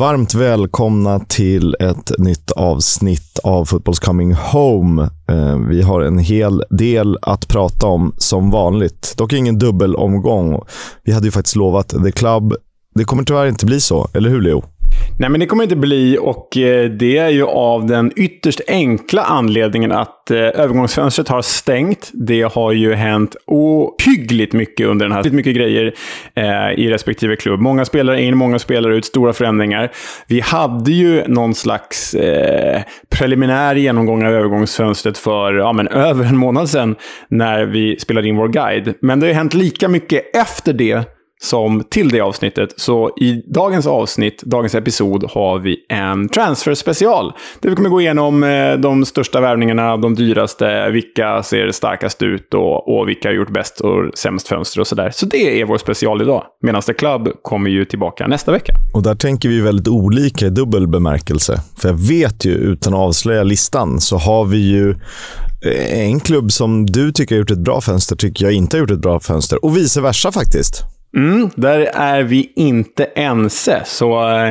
Varmt välkomna till ett nytt avsnitt av Fotbolls Coming Home. Eh, vi har en hel del att prata om som vanligt. Dock ingen dubbelomgång. Vi hade ju faktiskt lovat The Club. Det kommer tyvärr inte bli så, eller hur Leo? Nej, men det kommer inte bli och eh, det är ju av den ytterst enkla anledningen att eh, övergångsfönstret har stängt. Det har ju hänt ohyggligt mycket under den här mycket grejer eh, i respektive klubb. Många spelare in, många spelare ut, stora förändringar. Vi hade ju någon slags eh, preliminär genomgång av övergångsfönstret för ja, men över en månad sedan när vi spelade in vår guide. Men det har ju hänt lika mycket efter det som till det avsnittet. Så i dagens avsnitt, dagens episod, har vi en transfer-special. Där vi kommer gå igenom eh, de största värvningarna, de dyraste, vilka ser starkast ut och, och vilka har gjort bäst och sämst fönster och sådär. Så det är vår special idag. Medan The Club kommer ju tillbaka nästa vecka. Och där tänker vi väldigt olika i dubbel bemärkelse. För jag vet ju, utan att avslöja listan, så har vi ju eh, en klubb som du tycker har gjort ett bra fönster, tycker jag inte har gjort ett bra fönster. Och vice versa faktiskt. Mm, där är vi inte ense, så eh,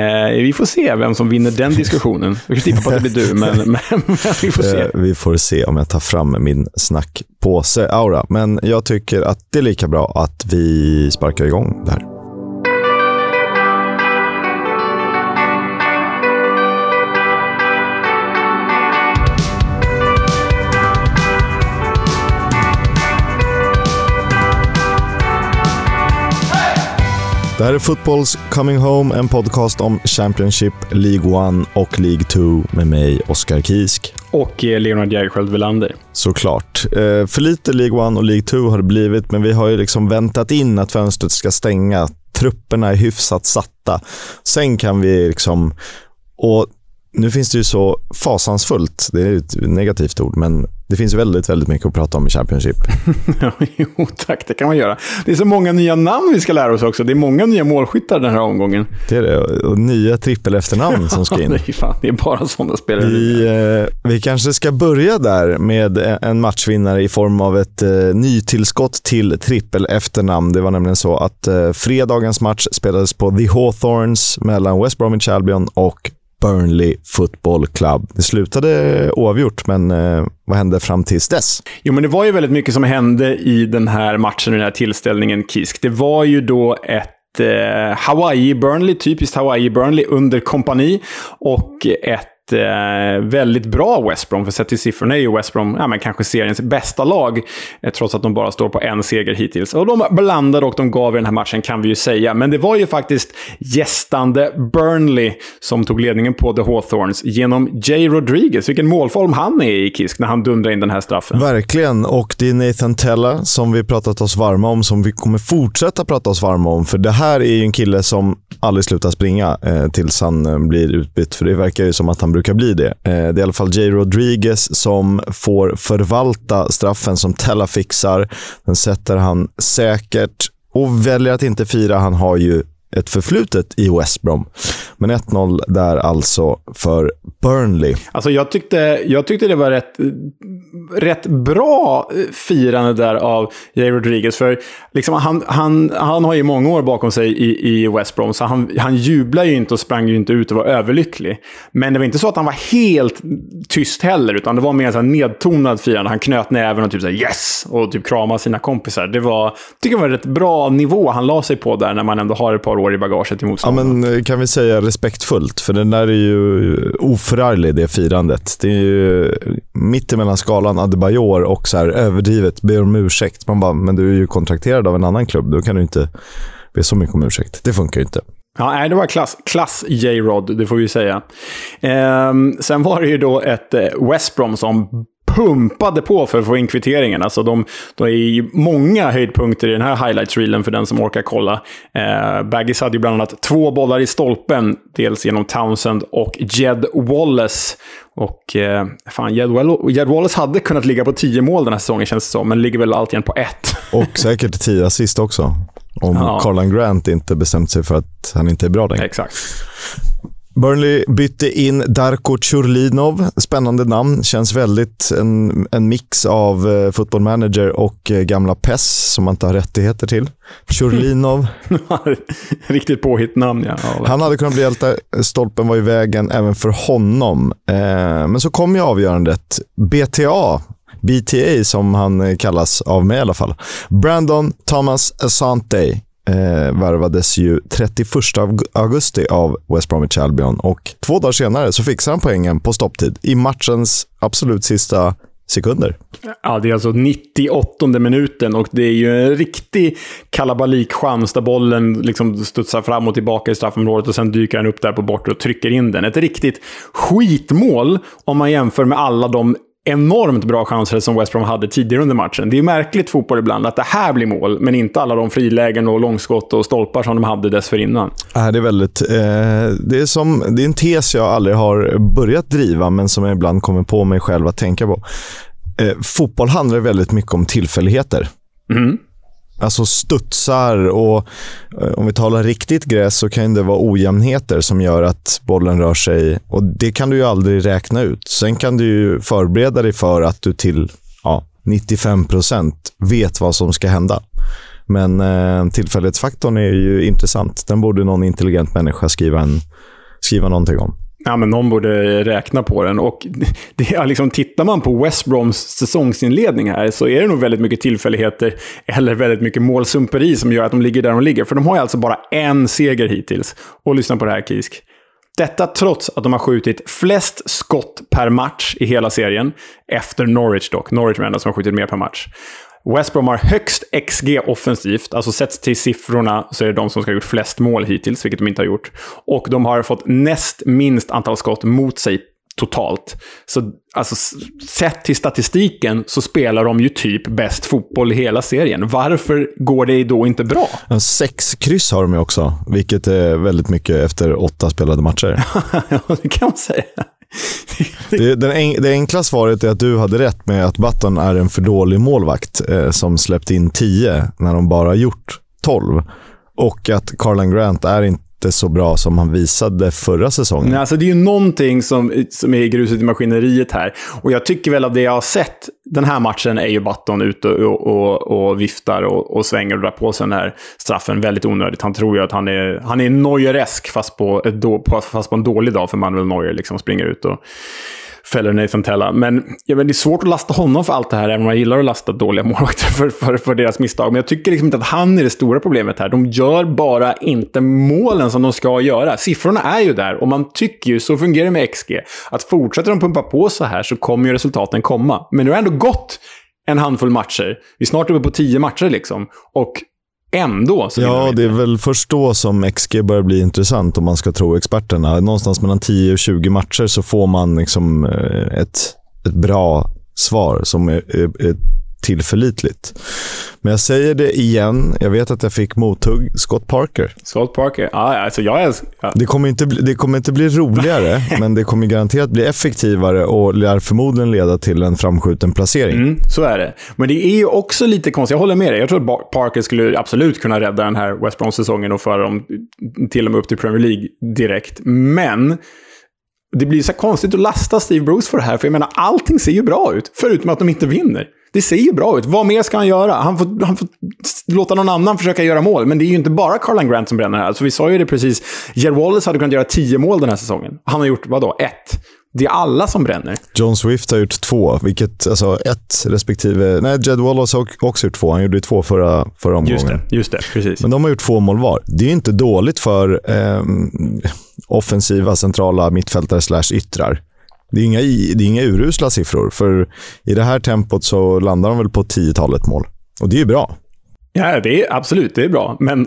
eh, vi får se vem som vinner den diskussionen. Jag kan tippa på att det blir du, men, men, men vi får se. Eh, vi får se om jag tar fram min snackpåse-aura. Men jag tycker att det är lika bra att vi sparkar igång det här. Det här är Footballs Coming Home, en podcast om Championship, League 1 och League 2 med mig, Oskar Kisk. Och eh, Leonard Jägerskiöld Welander. Såklart. Eh, för lite League 1 och League 2 har det blivit, men vi har ju liksom väntat in att fönstret ska stänga. Trupperna är hyfsat satta. Sen kan vi liksom... Och nu finns det ju så fasansfullt, det är ett negativt ord, men det finns väldigt, väldigt mycket att prata om i Championship. jo, tack, det kan man göra. Det är så många nya namn vi ska lära oss också. Det är många nya målskyttar den här omgången. Det är det, och nya trippel efternamn som ska in. är fan, det är bara sådana spelare. Vi, eh, vi kanske ska börja där med en matchvinnare i form av ett eh, nytillskott till trippel efternamn. Det var nämligen så att eh, fredagens match spelades på The Hawthorns mellan West Bromwich Albion och Burnley Football Club. Det slutade oavgjort, men eh, vad hände fram tills dess? Jo, men det var ju väldigt mycket som hände i den här matchen, och den här tillställningen, Kisk. Det var ju då ett eh, Hawaii-Burnley, typiskt Hawaii-Burnley under kompani och ett eh, väldigt bra West Brom. För sett till siffrorna är ju West Brom ja, men kanske seriens bästa lag, eh, trots att de bara står på en seger hittills. Och de blandade och de gav i den här matchen, kan vi ju säga. Men det var ju faktiskt gästande Burnley som tog ledningen på The Hawthorns genom Jay Rodriguez. Vilken målform han är i Kisk när han dundrar in den här straffen. Verkligen, och det är Nathan Tella som vi pratat oss varma om, som vi kommer fortsätta prata oss varma om. För det här är ju en kille som aldrig slutar springa eh, tills han eh, blir utbytt. För det verkar ju som att han brukar bli det. Eh, det är i alla fall Jay Rodriguez som får förvalta straffen som Tella fixar. Den sätter han säkert och väljer att inte fira. Han har ju ett förflutet i West Brom. Men 1-0 där alltså för Burnley. Alltså jag tyckte, jag tyckte det var rätt, rätt bra eh, firande där av Jay Rodriguez. För liksom han, han, han har ju många år bakom sig i, i West Brom, så han, han jublar ju inte och sprang ju inte ut och var överlycklig. Men det var inte så att han var helt tyst heller, utan det var mer en nedtonad firande. Han knöt näven och typ såhär yes! Och typ kramade sina kompisar. Det var, tycker jag var en rätt bra nivå han la sig på där när man ändå har ett par år i bagaget i motståndarna. Ja, men eh, kan vi säga respektfullt? För den där är ju oförarglig, det firandet. Det är ju mittemellan skalan Adebayor och så här överdrivet, ber om ursäkt. Man bara, men du är ju kontrakterad av en annan klubb. Då kan du inte be så mycket om ursäkt. Det funkar ju inte. Ja, nej, det var klass, klass J-Rod, det får vi säga. Ehm, sen var det ju då ett eh, West Brom som pumpade på för att få in kvitteringen. Alltså de, de är många höjdpunkter i den här highlights-reelen för den som orkar kolla. Eh, Baggis hade ju bland annat två bollar i stolpen, dels genom Townsend och Jed Wallace. Och eh, fan, Jed, Jed Wallace hade kunnat ligga på tio mål den här säsongen känns det som, men ligger väl alltid på ett. Och säkert tio assist också. Om ja. Carlan Grant inte bestämt sig för att han inte är bra längre. Exakt. Burnley bytte in Darko Churlinov. Spännande namn. Känns väldigt en, en mix av uh, football manager och uh, gamla PES som man inte har rättigheter till. Churlinov. Riktigt påhitt namn, ja. ja Han hade kunnat bli hjälte. Stolpen var i vägen även för honom. Uh, men så kom ju avgörandet. BTA, BTA som han kallas av mig i alla fall. Brandon Thomas Asante eh, värvades ju 31 augusti av West Bromwich Albion och två dagar senare så fixar han poängen på stopptid i matchens absolut sista sekunder. Ja, det är alltså 98 minuten och det är ju en riktig kalabalikchans där bollen liksom studsar fram och tillbaka i straffområdet och sen dyker han upp där på bortre och trycker in den. Ett riktigt skitmål om man jämför med alla de enormt bra chanser som West Brom hade tidigare under matchen. Det är märkligt fotboll ibland att det här blir mål, men inte alla de frilägen och långskott och stolpar som de hade dessförinnan. Äh, det, är väldigt, eh, det, är som, det är en tes jag aldrig har börjat driva, men som jag ibland kommer på mig själv att tänka på. Eh, fotboll handlar väldigt mycket om tillfälligheter. Mm. Alltså studsar och eh, om vi talar riktigt gräs så kan det vara ojämnheter som gör att bollen rör sig. Och Det kan du ju aldrig räkna ut. Sen kan du ju förbereda dig för att du till ja, 95 procent vet vad som ska hända. Men eh, tillfällighetsfaktorn är ju intressant. Den borde någon intelligent människa skriva, en, skriva någonting om. Ja, men någon borde räkna på den. Och det är liksom, tittar man på West Broms säsongsinledning här så är det nog väldigt mycket tillfälligheter eller väldigt mycket målsumperi som gör att de ligger där de ligger. För de har ju alltså bara en seger hittills. Och lyssna på det här, Kisk. Detta trots att de har skjutit flest skott per match i hela serien. Efter Norwich dock. Norwich är som har skjutit mer per match. West Brom har högst XG offensivt, alltså sett till siffrorna så är det de som ska ha gjort flest mål hittills, vilket de inte har gjort. Och de har fått näst minst antal skott mot sig totalt. Så alltså, sett till statistiken så spelar de ju typ bäst fotboll i hela serien. Varför går det då inte bra? Sex kryss har de ju också, vilket är väldigt mycket efter åtta spelade matcher. ja, det kan man säga. det, den, det enkla svaret är att du hade rätt med att Button är en för dålig målvakt eh, som släppt in 10 när de bara gjort 12. Och att Carlan Grant är inte inte så bra som han visade förra säsongen. Nej, alltså det är ju någonting som, som är gruset i maskineriet här. Och jag tycker väl av det jag har sett den här matchen är ju Button ute och, och, och, viftar och, och svänger och drar på sig den här straffen väldigt onödigt. Han tror ju att han är, han är Neueresk fast på, ett då, fast på en dålig dag för Manuel Neuer. Liksom springer ut och fäller Nathan Tella. Men jag vet, det är svårt att lasta honom för allt det här, även om jag gillar att lasta dåliga målvakter för, för, för deras misstag. Men jag tycker liksom inte att han är det stora problemet här. De gör bara inte målen som de ska göra. Siffrorna är ju där och man tycker ju, så fungerar det med XG, att fortsätter de pumpa på så här så kommer ju resultaten komma. Men nu har det ändå gått en handfull matcher. Vi är snart uppe på tio matcher liksom. Och ändå så Ja, det är väl först då som XG börjar bli intressant om man ska tro experterna. Någonstans mellan 10 och 20 matcher så får man liksom eh, ett, ett bra svar som är, är, är tillförlitligt. Men jag säger det igen. Jag vet att jag fick mothugg. Scott Parker. Scott Parker. Ja, alltså jag älskar... Ja. Det, kommer inte bli, det kommer inte bli roligare, men det kommer garanterat bli effektivare och lär förmodligen leda till en framskjuten placering. Mm, så är det. Men det är ju också lite konstigt. Jag håller med dig. Jag tror att Parker skulle absolut kunna rädda den här West Brom-säsongen och föra dem till och med upp till Premier League direkt. Men det blir så konstigt att lasta Steve Bruce för det här. För jag menar, allting ser ju bra ut. Förutom att de inte vinner. Det ser ju bra ut. Vad mer ska han göra? Han får, han får låta någon annan försöka göra mål. Men det är ju inte bara Carlan Grant som bränner här. Alltså, vi sa ju det precis. Jer Wallace hade kunnat göra tio mål den här säsongen. Han har gjort, vadå, ett? Det är alla som bränner. John Swift har gjort två, vilket, alltså ett respektive... Nej, Jed Wallace har också gjort två. Han gjorde ju två förra, förra omgången. Just det, just det, precis. Men de har gjort två mål var. Det är ju inte dåligt för eh, offensiva centrala mittfältare slash yttrar. Det är, inga, det är inga urusla siffror, för i det här tempot så landar de väl på tiotalet mål. Och det är ju bra. Ja, det är absolut, det är bra. Men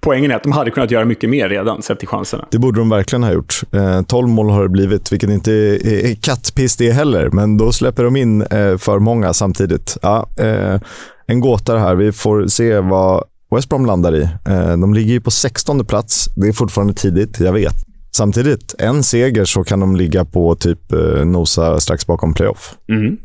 poängen är att de hade kunnat göra mycket mer redan, sett till chanserna. Det borde de verkligen ha gjort. Eh, 12 mål har det blivit, vilket inte är, är kattpiss det heller. Men då släpper de in eh, för många samtidigt. Ja, eh, en gåta det här. Vi får se vad West Brom landar i. Eh, de ligger ju på 16 plats. Det är fortfarande tidigt, jag vet. Samtidigt, en seger så kan de ligga på typ eh, nosa strax bakom playoff. Mm.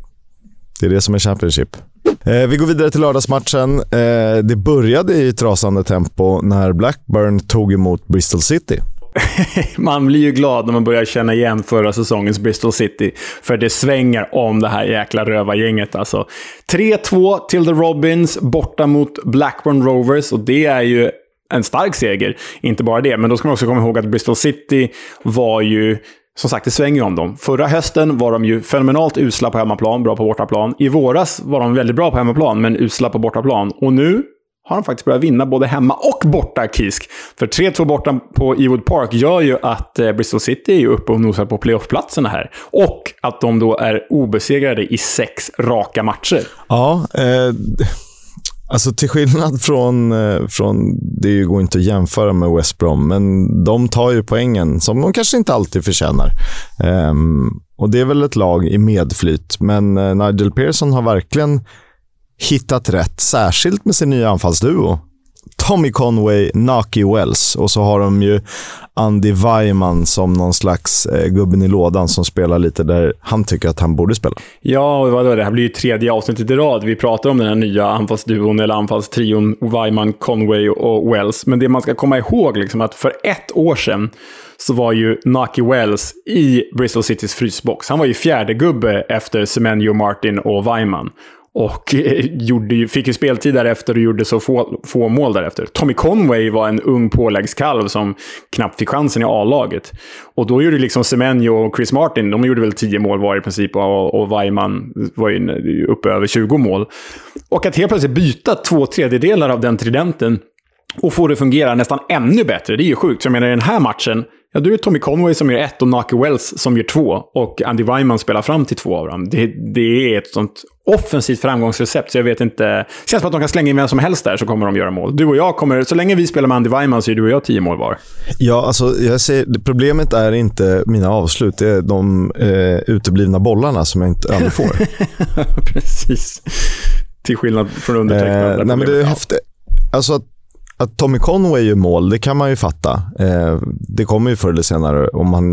Det är det som är Championship. Eh, vi går vidare till lördagsmatchen. Eh, det började i ett rasande tempo när Blackburn tog emot Bristol City. man blir ju glad när man börjar känna igen förra säsongens Bristol City. För det svänger om det här jäkla rövargänget alltså. 3-2 till The Robins borta mot Blackburn Rovers och det är ju en stark seger. Inte bara det, men då ska man också komma ihåg att Bristol City var ju som sagt, det svänger ju om dem. Förra hösten var de ju fenomenalt usla på hemmaplan, bra på bortaplan. I våras var de väldigt bra på hemmaplan, men usla på bortaplan. Och nu har de faktiskt börjat vinna både hemma och borta, Kisk. För 3-2 borta på Ewood Park gör ju att eh, Bristol City är uppe och nosar på playoff-platserna här. Och att de då är obesegrade i sex raka matcher. Ja, eh, alltså till skillnad från, eh, från... Det går inte att jämföra med West Brom, men de tar ju poängen som de kanske inte alltid förtjänar. Um, och det är väl ett lag i medflyt, men eh, Nigel Pearson har verkligen hittat rätt, särskilt med sin nya anfallsduo. Tommy Conway, Naki Wells och så har de ju Andy Weiman som någon slags eh, gubben i lådan som spelar lite där han tycker att han borde spela. Ja, och vadå, det här blir ju tredje avsnittet i rad. Vi pratar om den här nya anfallsduon eller anfallstrion Weiman, Conway och Wells. Men det man ska komma ihåg liksom att för ett år sedan så var ju Naki Wells i Bristol Citys frysbox. Han var ju fjärde gubbe efter Semenyo Martin och Weiman. Och eh, gjorde, fick ju speltid därefter och gjorde så få, få mål därefter. Tommy Conway var en ung påläggskalv som knappt fick chansen i A-laget. Och då gjorde liksom Semenyo och Chris Martin, de gjorde väl 10 mål var i princip. Och, och var ju uppe över 20 mål. Och att helt plötsligt byta två tredjedelar av den tridenten och få det att fungera nästan ännu bättre, det är ju sjukt. Så jag menar, i den här matchen, Ja, då är det Tommy Conway som gör ett och Naki Wells som gör två. Och Andy Weiman spelar fram till två av dem. Det, det är ett sånt offensivt framgångsrecept, så jag vet inte... Det känns som att de kan slänga in vem som helst där så kommer de göra mål. Du och jag kommer... Så länge vi spelar med Andy Weiman så är du och jag tio mål var. Ja, alltså jag säger, problemet är inte mina avslut. Det är de eh, uteblivna bollarna som jag inte aldrig får. Precis. Till skillnad från undertecknad. Eh, nej, men det är häftigt. Alltså att att Tommy Conway gör mål, det kan man ju fatta. Eh, det kommer ju förr eller senare om, man,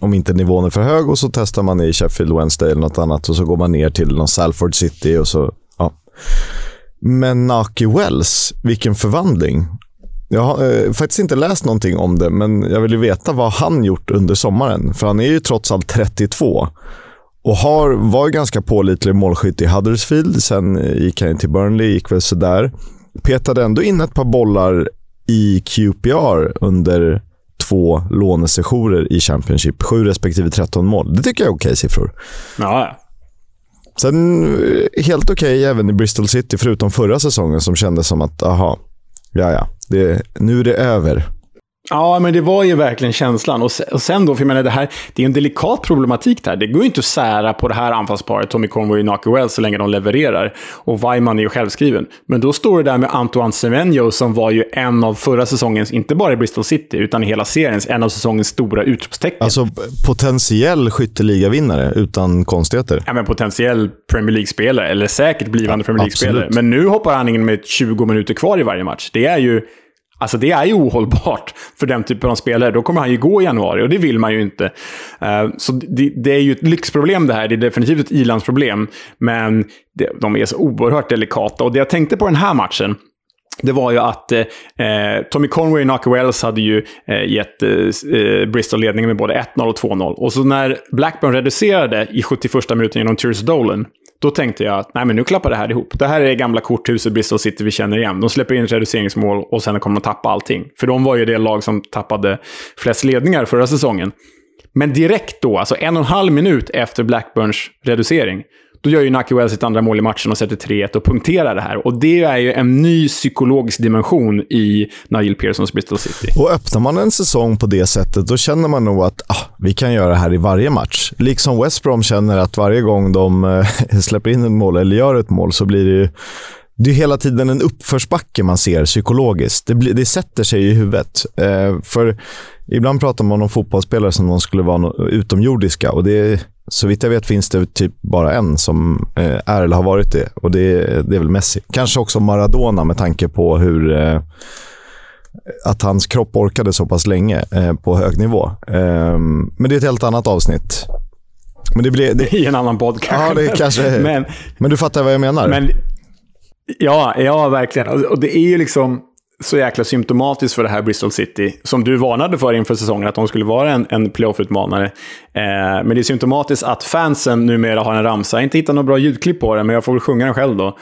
om inte nivån är för hög och så testar man i Sheffield Wednesday eller något annat och så går man ner till någon Salford City och så, ja. Men Naki Wells, vilken förvandling. Jag har eh, faktiskt inte läst någonting om det, men jag vill ju veta vad han gjort under sommaren. För han är ju trots allt 32 och har, var ganska pålitlig målskytt i Huddersfield. Sen eh, gick han till Burnley, gick väl sådär petade ändå in ett par bollar i QPR under två lånesessioner i Championship. Sju respektive 13 mål. Det tycker jag är okej siffror. Ja. Sen eh, helt okej även i Bristol City, förutom förra säsongen som kändes som att, aha, ja ja, nu är det över. Ja, men det var ju verkligen känslan. Och sen då, för jag menar, det här, det är en delikat problematik där. Det går ju inte att sära på det här anfallsparet, Tommy Conway och Naki Wells, så länge de levererar. Och Weimann är ju självskriven. Men då står det där med Antoine Semenyo, som var ju en av förra säsongens, inte bara i Bristol City, utan i hela seriens, en av säsongens stora utropstecken. Alltså potentiell skytteligavinnare, utan konstigheter. Ja, men potentiell Premier League-spelare, eller säkert blivande Premier League-spelare. Men nu hoppar han in med 20 minuter kvar i varje match. Det är ju Alltså det är ju ohållbart för den typen av spelare. Då kommer han ju gå i januari och det vill man ju inte. Eh, så det, det, är ju ett lyxproblem det här. Det är definitivt ett ilandsproblem. Men de är så oerhört delikata. Och det jag tänkte på den här matchen, det var ju att eh, eh Tommy Conway och Naki Wells hade ju eh, gett eh, eh Bristol ledningen med både 1-0 och 2-0. Och så när Blackburn reducerade i 71 minuten genom Tyrus Dolan, då tänkte jag att nej, men nu klappar det här ihop. Det här är gamla korthuset Bristol City vi känner igen. De släpper in ett reduceringsmål och sen kommer de tappa allting. För de var ju det lag som tappade flest ledningar förra säsongen. Men direkt då, alltså en och en halv minut efter Blackburns reducering, då gör ju Naki Wells sitt andra mål i matchen och sätter 3-1 och punkterar det här. Och det är ju en ny psykologisk dimension i Nigel Pearsons Bristol City. Och öppnar man en säsong på det sättet, då känner man nog att ah, vi kan göra det här i varje match. Liksom West Brom känner att varje gång de äh, släpper in ett mål eller gör ett mål så blir det ju det är hela tiden en uppförsbacke man ser psykologiskt. Det, blir, det sätter sig i huvudet. Eh, för ibland pratar man om fotbollsspelare som om de skulle vara utomjordiska och det så vitt jag vet finns det typ bara en som eh, är eller har varit det och det, det är väl Messi. Kanske också Maradona med tanke på hur eh, att hans kropp orkade så pass länge eh, på hög nivå. Ehm, men det är ett helt annat avsnitt. Men det blir... Det, I en annan podd kanske. Ja, det kanske... men, men du fattar vad jag menar? Men, ja, ja, verkligen. Och det är ju liksom så jäkla symptomatiskt för det här Bristol City, som du varnade för inför säsongen, att de skulle vara en, en playoff-utmanare. Eh, men det är symptomatiskt att fansen numera har en ramsa. Jag har inte hittat något bra ljudklipp på den, men jag får väl sjunga den själv då.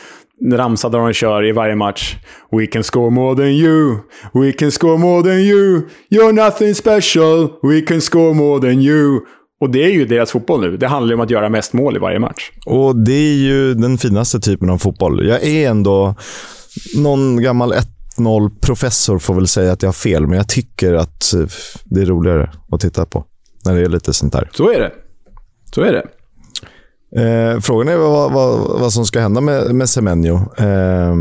En ramsa där de kör i varje match. We can score more than you. We can score more than you. You're nothing special. We can score more than you. Och det är ju deras fotboll nu. Det handlar ju om att göra mest mål i varje match. Och det är ju den finaste typen av fotboll. Jag är ändå någon gammal 1-0 professor får väl säga att jag har fel, men jag tycker att eh, det är roligare att titta på när det är lite sånt där. Så är det. Så är det. Eh, frågan är vad, vad, vad, som ska hända med, med Semenyo. Eh,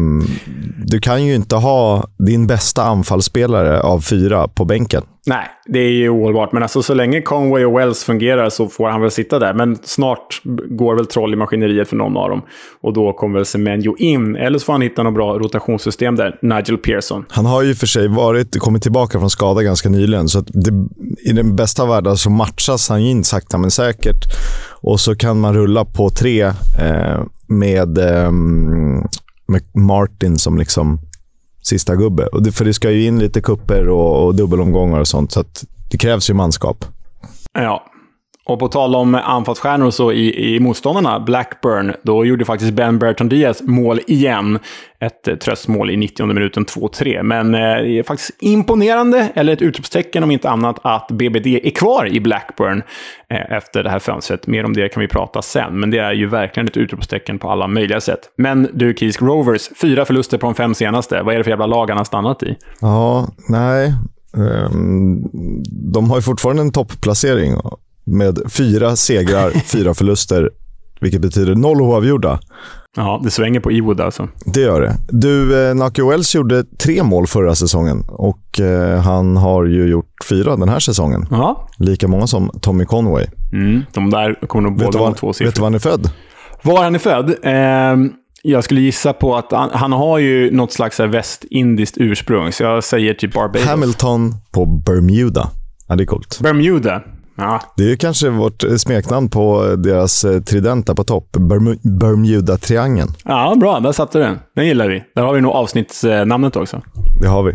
du kan ju inte ha din bästa anfallsspelare av fyra på bänken. Nej, det är ju ohållbart. Men alltså, så länge Conway och Wells fungerar så får han väl sitta där. Men snart går väl troll i maskineriet för någon av dem. Och då kommer väl Semenyo in. Eller så får han hitta något bra rotationssystem där. Nigel Pearson. Han har ju för sig varit, kommit tillbaka från skada ganska nyligen. Så det, i den bästa av världar så matchas han in sakta men säkert. Och så kan man rulla på tre eh, med, eh, med Martin som liksom sista gubbe. Och det, för det ska ju in lite kupper och, och dubbelomgångar och sånt, så det krävs ju manskap. Ja, och på tal om anfallsstjärnor så i, i motståndarna, Blackburn, då gjorde faktiskt Ben Bertrand Diaz mål igen. Ett eh, tröstmål i 90 minuten 2-3. Men eh, det är faktiskt imponerande, eller ett utropstecken om inte annat, att BBD är kvar i Blackburn eh, efter det här fönstret. Mer om det kan vi prata sen, men det är ju verkligen ett utropstecken på alla möjliga sätt. Men du, Kisk Rovers, fyra förluster på de fem senaste. Vad är det för jävla lag han har stannat i? Ja, nej. Um, de har ju fortfarande en toppplacering med fyra segrar, fyra förluster, vilket betyder noll oavgjorda. Ja, det svänger på Ewood alltså. Det gör det. Du, eh, Naki Wells gjorde tre mål förra säsongen och eh, han har ju gjort fyra den här säsongen. Ja. Lika många som Tommy Conway. Mm, de där kommer nog båda vara två siffror. Vet du var han är född? Var han är född? Eh, jag skulle gissa på att han, han har ju något slags västindiskt ursprung, så jag säger typ Barbados. Hamilton på Bermuda. Ja, det är coolt. Bermuda. Ja. Det är kanske vårt eh, smeknamn på deras eh, tridenta på topp. Bermuda-triangeln. Ja, bra. Där satte du den. Den gillar vi. Där har vi nog avsnittsnamnet också. Det har vi.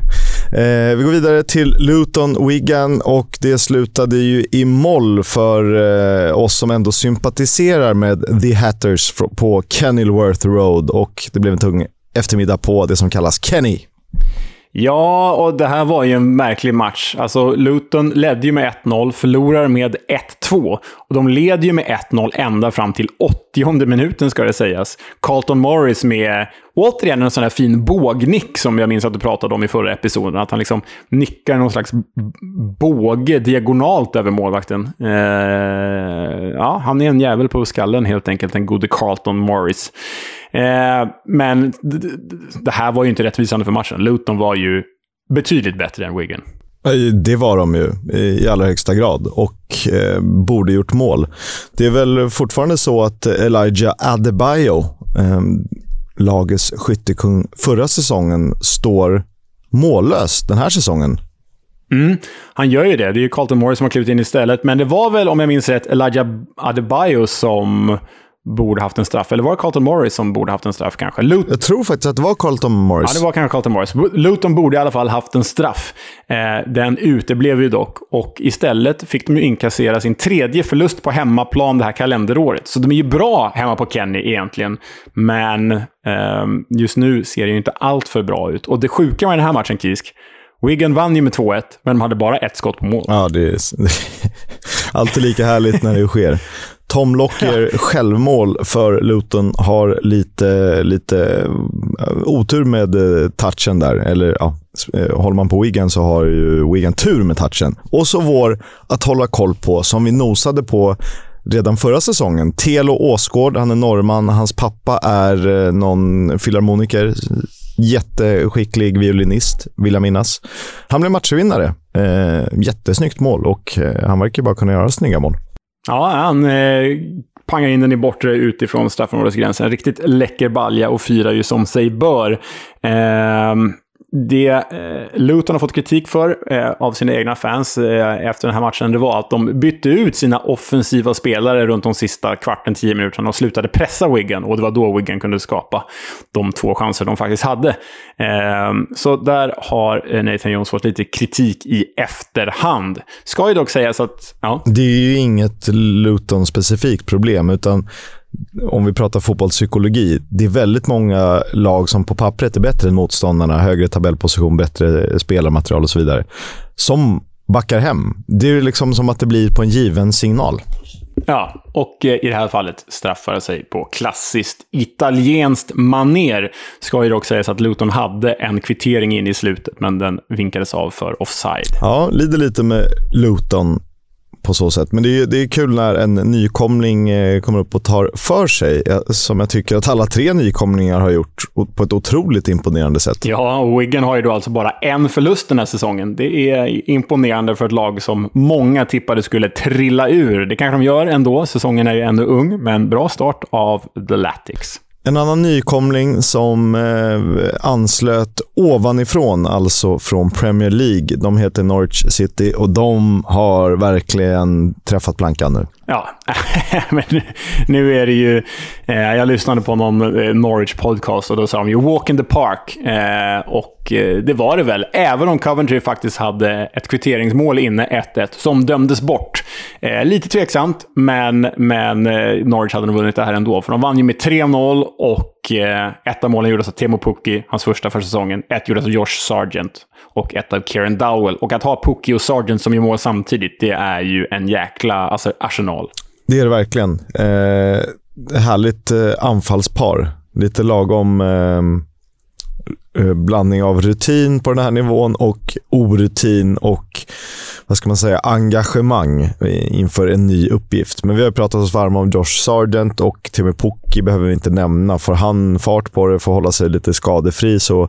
Eh, vi går vidare till Luton Wigan och det slutade ju i moll för eh, oss som ändå sympatiserar med The Hatters på Kenilworth Road och det blev en tung eftermiddag på det som kallas Kenny. Ja, och det här var ju en märklig match. Alltså, Luton ledde ju med 1-0, förlorar med 1-2. Och de leder ju med 1-0 ända fram till 80 minuten, ska det sägas. Carlton Morris med, återigen, en sån här fin bågnick som jag minns att du pratade om i förra episoden. Att han liksom nickar någon slags båge diagonalt över målvakten. Eh, ja, han är en jävel på skallen helt enkelt, den gode Carlton Morris. Eh, men det här var ju inte rättvisande för matchen. Luton var ju betydligt bättre än Wigan. Det var de ju i allra högsta grad och eh, borde gjort mål. Det är väl fortfarande så att Elijah Adebayo, eh, lagets skyttekung förra säsongen, står mållös den här säsongen. Mm, han gör ju det. Det är ju Carlton Morris som har klivit in istället. Men det var väl, om jag minns rätt, Elijah Adebayo som borde haft en straff. Eller var det Carlton Morris som borde haft en straff kanske? Luton... Jag tror faktiskt att det var Carlton Morris. Ja, det var kanske Carlton Morris. Luton borde i alla fall haft en straff. Eh, den uteblev ju dock och istället fick de ju inkassera sin tredje förlust på hemmaplan det här kalenderåret. Så de är ju bra hemma på Kenny egentligen. Men eh, just nu ser det ju inte allt för bra ut. Och det sjuka med den här matchen, Kisk, Wigan vann ju med 2-1, men de hade bara ett skott på mål. Ja, det är alltid lika härligt när det sker. Tom Lockyer självmål för Luton har lite, lite eh, otur med eh, touchen där. Eller ja, eh, håller man på Wigan så har ju Wigan tur med touchen. Och så vår att hålla koll på, som vi nosade på redan förra säsongen. Telo Åsgård, han är norrman. Hans pappa är någon filharmoniker. Jätteskicklig violinist, vill jag minnas. Han blev matchvinnare. Eh, jättesnyggt mål och han verkar bara kunna göra snygga mål. Ja, han eh, pangar in den i bortre utifrån straffområdesgränsen. Riktigt läcker balja och firar ju som sig bör. Eh, det eh, Luton har fått kritik för eh, av sina egna fans eh, efter den här matchen, det var att de bytte ut sina offensiva spelare runt de sista kvarten, tio minuterna och slutade pressa Wigan. Och det var då Wigan kunde skapa de två chanser de faktiskt hade. Eh, så där har eh, Nathan Jones fått lite kritik i efterhand. Ska ju dock sägas att... Ja. Det är ju inget Luton-specifikt problem, utan om vi pratar fotbollspsykologi, det är väldigt många lag som på pappret är bättre än motståndarna, högre tabellposition, bättre spelarmaterial och så vidare, som backar hem. Det är liksom som att det blir på en given signal. Ja, och eh, i det här fallet straffar det sig på klassiskt italienskt maner. Ska ju dock sägas att Luton hade en kvittering in i slutet, men den vinkades av för offside. Ja, lider lite med Luton på så sätt. Men det är, det är kul när en nykomling eh, kommer upp och tar för sig, eh, som jag tycker att alla tre nykomlingar har gjort på ett otroligt imponerande sätt. Ja, och Wiggen har ju då alltså bara en förlust den här säsongen. Det är imponerande för ett lag som många tippade skulle trilla ur. Det kanske de gör ändå. Säsongen är ju ännu ung, men bra start av The Latics. En annan nykomling som eh, anslöt ovanifrån, alltså från Premier League. De heter Norwich City och de har verkligen träffat plankan nu. Ja, men nu är det ju... Eh, jag lyssnade på någon eh, Norwich podcast och då sa de ju “Walk in the Park”. Eh, och eh, det var det väl, även om Coventry faktiskt hade ett kvitteringsmål inne, 1-1, som dömdes bort. Eh, lite tveksamt, men, men eh, Norwich hade nog vunnit det här ändå. För de vann ju med 3-0 och Eh, ett av målen gjordes av Temo Pukki, hans första för säsongen. Ett gjordes av Josh Sargent och ett av Kieran Dowell. Och att ha Pukki och Sargent som gör mål samtidigt, det är ju en jäkla alltså, arsenal. Det är det verkligen. Eh, härligt eh, anfallspar. Lite lagom eh, Eh, blandning av rutin på den här nivån och orutin och vad ska man säga, engagemang inför en ny uppgift. Men vi har pratat oss varma om Josh Sargent och Timmy Pukki behöver vi inte nämna. Får han fart på det, får hålla sig lite skadefri så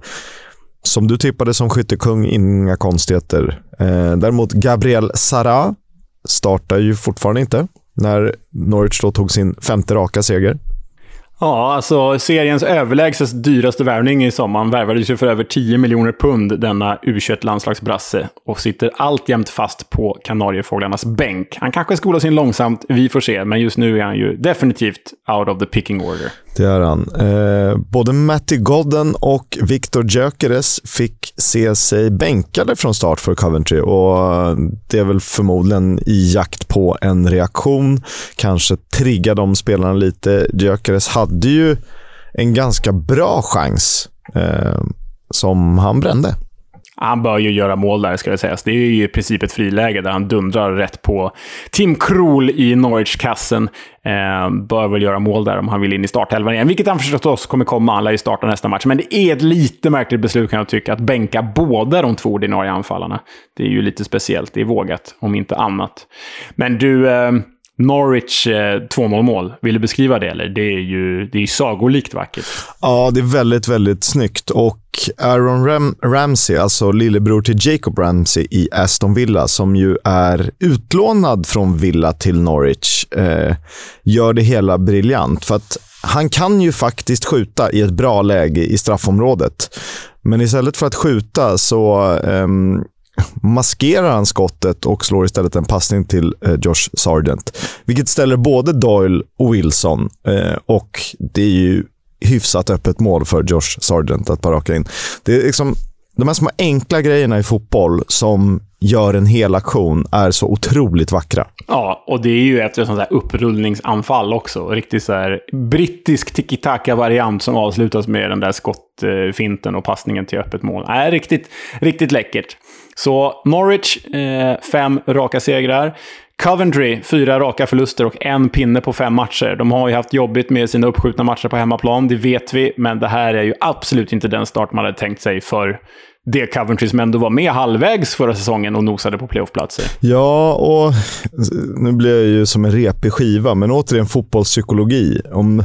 som du tippade som skyttekung, inga konstigheter. Eh, däremot Gabriel Sara startar ju fortfarande inte när Norwich då tog sin femte raka seger. Ja, alltså seriens överlägset dyraste värvning i sommar värvades ju för över 10 miljoner pund, denna U21-landslagsbrasse, och sitter alltjämt fast på Kanariefåglarnas bänk. Han kanske skolas in långsamt, vi får se, men just nu är han ju definitivt out of the picking order. Det är han. Eh, både Matty Godden och Victor Gyökeres fick se sig bänkade från start för Coventry och det är väl förmodligen i jakt på en reaktion. Kanske trigga de spelarna lite. Gyökeres hade ju en ganska bra chans eh, som han brände. Han bör ju göra mål där, ska det sägas. Det är ju i princip ett friläge där han dundrar rätt på Tim Krul i Norwich-kassen. Eh, bör väl göra mål där om han vill in i startelvan igen, vilket han förstås kommer komma. Han lär ju starta nästa match. Men det är ett lite märkligt beslut kan jag tycka, att bänka båda de två ordinarie anfallarna. Det är ju lite speciellt. Det är vågat, om inte annat. Men du... Eh, Norwich eh, 2-0 mål. Vill du beskriva det? Eller? Det är ju det är sagolikt vackert. Ja, det är väldigt, väldigt snyggt. Och Aaron Ram Ramsey, alltså lillebror till Jacob Ramsey i Aston Villa, som ju är utlånad från Villa till Norwich, eh, gör det hela briljant. För att han kan ju faktiskt skjuta i ett bra läge i straffområdet. Men istället för att skjuta så eh, maskerar han skottet och slår istället en passning till eh, Josh Sargent. Vilket ställer både Doyle och Wilson eh, och det är ju hyfsat öppet mål för Josh Sargent att bara raka in. Det är liksom de här små enkla grejerna i fotboll som gör en hel aktion är så otroligt vackra. Ja, och det är ju ett sånt där upprullningsanfall också. Riktigt så här brittisk tiki-taka-variant som avslutas med den där skottfinten och passningen till öppet mål. Äh, riktigt, riktigt läckert. Så Norwich, eh, fem raka segrar. Coventry, fyra raka förluster och en pinne på fem matcher. De har ju haft jobbigt med sina uppskjutna matcher på hemmaplan, det vet vi. Men det här är ju absolut inte den start man hade tänkt sig för det Coventry som ändå var med halvvägs förra säsongen och nosade på playoffplatser. Ja, och nu blir jag ju som en repig skiva, men återigen fotbollspsykologi. Om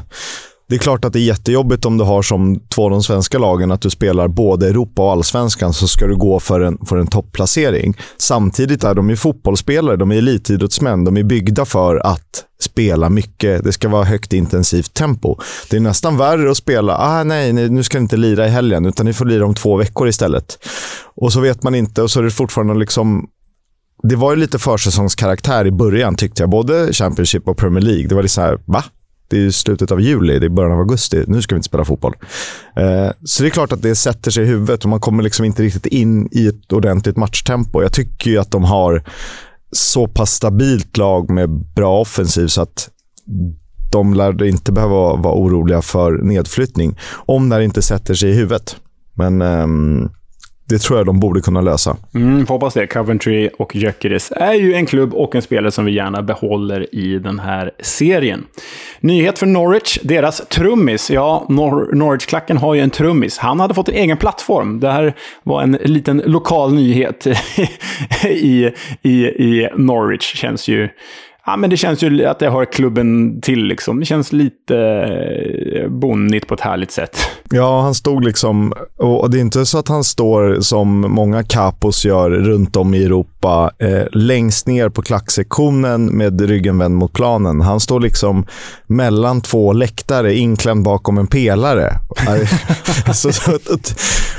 det är klart att det är jättejobbigt om du har som två av de svenska lagen att du spelar både Europa och allsvenskan så ska du gå för en, för en topplacering. Samtidigt är de ju fotbollsspelare, de är elitidrottsmän, de är byggda för att spela mycket. Det ska vara högt intensivt tempo. Det är nästan värre att spela, ah, nej, nej, nu ska ni inte lira i helgen, utan ni får lira om två veckor istället. Och så vet man inte och så är det fortfarande liksom det var ju lite försäsongskaraktär i början tyckte jag. Både Championship och Premier League. Det var lite så här, va? Det är slutet av juli, det är början av augusti. Nu ska vi inte spela fotboll. Eh, så det är klart att det sätter sig i huvudet och man kommer liksom inte riktigt in i ett ordentligt matchtempo. Jag tycker ju att de har så pass stabilt lag med bra offensiv så att de lär inte behöva vara oroliga för nedflyttning. Om det inte sätter sig i huvudet. Men um, det tror jag de borde kunna lösa. Mm, hoppas det. Coventry och Gyökeres är ju en klubb och en spelare som vi gärna behåller i den här serien. Nyhet för Norwich. Deras trummis. Ja, Nor Norwich-klacken har ju en trummis. Han hade fått en egen plattform. Det här var en liten lokal nyhet i, i, i Norwich. Känns ju Ja, men det känns ju att det hör klubben till. Liksom. Det känns lite eh, bonnigt på ett härligt sätt. Ja, han stod liksom... Och det är inte så att han står som många capos gör runt om i Europa, eh, längst ner på klacksektionen med ryggen vänd mot planen. Han står liksom mellan två läktare, inklämd bakom en pelare. så, så,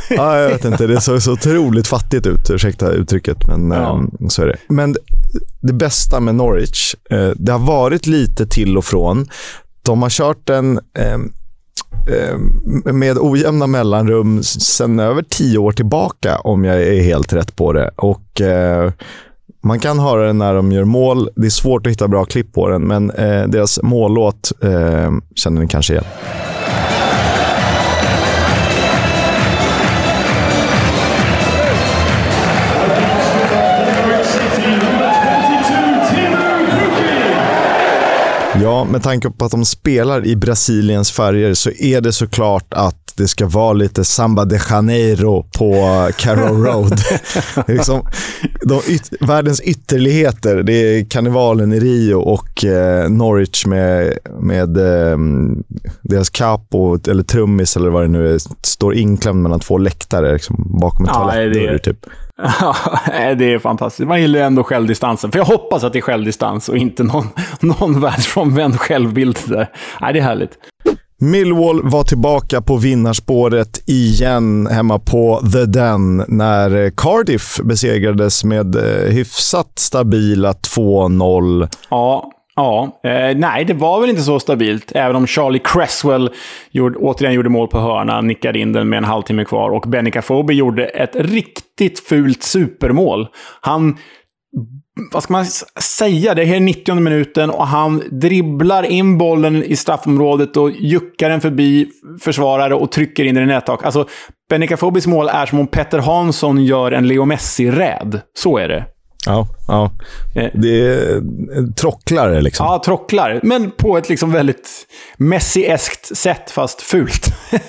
ja, jag vet inte, det såg så otroligt fattigt ut. Ursäkta uttrycket, men ja. eh, så är det. Men det bästa med Norwich, eh, det har varit lite till och från. De har kört en eh, ehm, med ojämna mellanrum sen över tio år tillbaka, om jag är helt rätt på det. Och eh, Man kan höra den när de gör mål. Det är svårt att hitta bra klipp på den, men eh, deras mållåt eh, känner ni kanske igen. Ja, med tanke på att de spelar i Brasiliens färger så är det såklart att det ska vara lite Samba de Janeiro på Carrow Road. det är liksom, de yt världens ytterligheter, det är karnevalen i Rio och eh, Norwich med, med eh, deras capo, eller trummis eller vad det nu är, står inklämd mellan två läktare liksom, bakom en ja, toalettdörr. Typ. Ja, det är fantastiskt. Man gillar ändå självdistansen. För jag hoppas att det är självdistans och inte någon, någon världsfrånvänd självbild där. Nej, det är härligt. Millwall var tillbaka på vinnarspåret igen hemma på The Den när Cardiff besegrades med eh, hyfsat stabila 2-0. Ja, Ja, eh, nej, det var väl inte så stabilt. Även om Charlie Cresswell gjorde, återigen gjorde mål på hörna, nickade in den med en halvtimme kvar. Och Benny Cafobi gjorde ett riktigt fult supermål. Han vad ska man säga? Det här är 90 minuten och han dribblar in bollen i straffområdet och juckar den förbi försvarare och trycker in den i nättak. Alltså, Benny Cafobis mål är som om Petter Hansson gör en Leo Messi-räd. Så är det. Ja, ja. Eh. det är trocklar liksom. Ja, trocklar. Men på ett liksom väldigt Messi-eskt sätt, fast fult.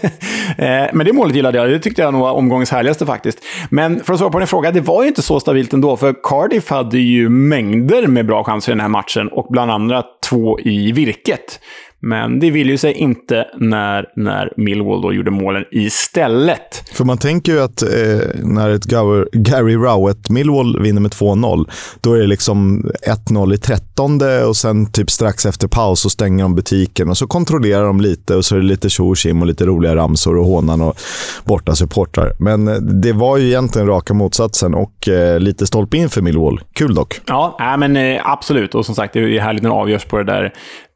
Eh, men det målet gillade jag. Det tyckte jag nog var omgångens härligaste faktiskt. Men för att svara på din fråga, det var ju inte så stabilt ändå. För Cardiff hade ju mängder med bra chanser i den här matchen och bland annat två i virket. Men det vill ju sig inte när, när Millwall då gjorde målen istället. För man tänker ju att eh, när ett Gary Rowett Millwall vinner med 2-0, då är det liksom 1-0 i 13 och sen typ strax efter paus så stänger de butiken och så kontrollerar de lite och så är det lite tjo och lite roliga ramsor och hånan och borta supportrar. Men eh, det var ju egentligen raka motsatsen och eh, lite stolpe in för Millwall. Kul dock. Ja, äh, men eh, absolut. Och som sagt, det är härligt när det avgörs på det där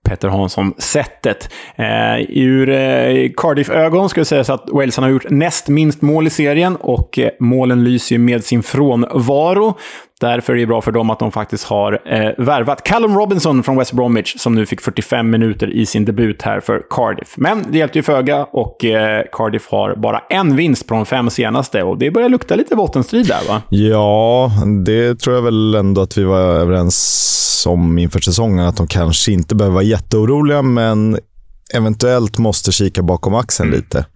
Petter Hansson-sättet. Eh, ur eh, Cardiff-ögon ska det sägas att Walesarna har gjort näst minst mål i serien och eh, målen lyser med sin frånvaro. Därför är det bra för dem att de faktiskt har eh, värvat Callum Robinson från West Bromwich som nu fick 45 minuter i sin debut här för Cardiff. Men det hjälpte ju föga och eh, Cardiff har bara en vinst på de fem senaste och det börjar lukta lite bottenstrid där va? Ja, det tror jag väl ändå att vi var överens om inför säsongen. Att de kanske inte behöver vara jätteoroliga, men eventuellt måste kika bakom axeln mm. lite.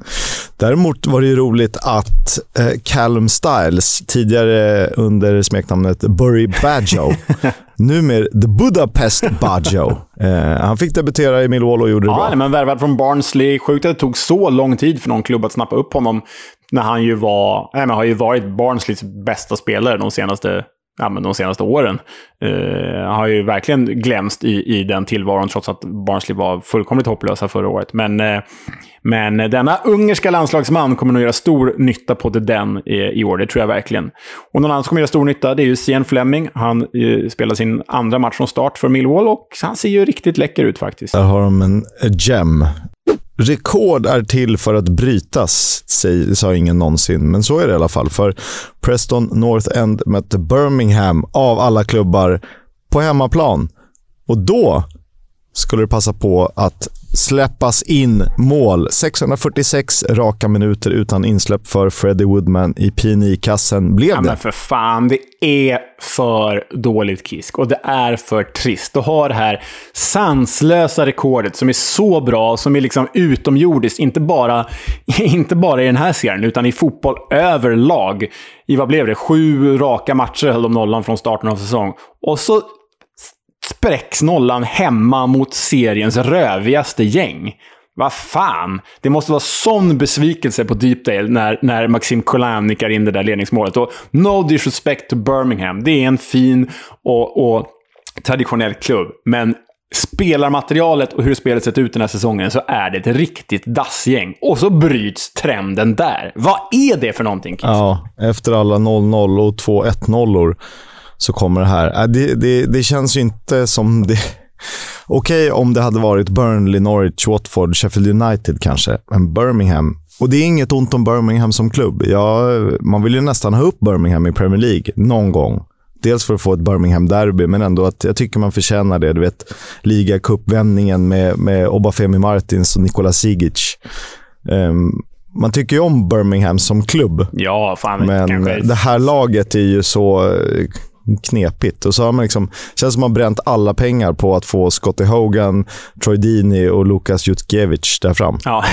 Däremot var det ju roligt att eh, Callum Styles, tidigare under smeknamnet Burry Badjo, numera The Budapest Badjo. Eh, han fick debutera i Millwall och gjorde det ja, bra. men värvad från Barnsley. Sjukt att det tog så lång tid för någon klubb att snappa upp honom när han ju var, nej, men har ju varit Barnsleys bästa spelare de senaste ja, men de senaste åren. Eh, har ju verkligen glömst i, i den tillvaron, trots att Barnsley var fullkomligt hopplösa förra året. Men, eh, men denna ungerska landslagsman kommer nog göra stor nytta på det den i, i, år, det tror jag verkligen. Och någon annan som kommer göra stor nytta, det är ju Sian Fleming. Han eh, spelar sin andra match från start för Millwall och han ser ju riktigt läcker ut faktiskt. Där har de en gem. Rekord är till för att brytas, sa ingen någonsin. Men så är det i alla fall. För Preston North End mötte Birmingham av alla klubbar på hemmaplan. Och då skulle det passa på att släppas in mål. 646 raka minuter utan insläpp för Freddie Woodman i PNI-kassen blev det. Ja, men för fan, det är för dåligt Kisk och det är för trist att ha det här sanslösa rekordet som är så bra, som är liksom utomjordiskt, inte bara, inte bara i den här serien, utan i fotboll överlag. I vad blev det? Sju raka matcher höll de nollan från starten av säsong. Och så spräcks nollan hemma mot seriens rövigaste gäng. Vad fan! Det måste vara sån besvikelse på Deepdale när, när Maxim Collin nickar in det där ledningsmålet. Och no disrespect to Birmingham. Det är en fin och, och traditionell klubb. Men spelarmaterialet och hur spelet sett ut den här säsongen så är det ett riktigt dassgäng. Och så bryts trenden där. Vad är det för någonting, Kiss? Ja, efter alla 0-0 och 2-1 nollor så kommer det här. Äh, det, det, det känns ju inte som det... Okej okay, om det hade varit Burnley, Norwich, Watford, Sheffield United kanske, men Birmingham. Och det är inget ont om Birmingham som klubb. Ja, man vill ju nästan ha upp Birmingham i Premier League någon gång. Dels för att få ett Birmingham-derby, men ändå att jag tycker man förtjänar det. Du vet, ligacupvändningen med, med Obafemi Martins och Nikola Sigic. Um, man tycker ju om Birmingham som klubb. Ja, fan. Men kanske. det här laget är ju så knepigt. Och så har man liksom, känns som att man bränt alla pengar på att få Scotty Hogan, Troy Dini och Lukas Jutkiewicz där fram. Ja,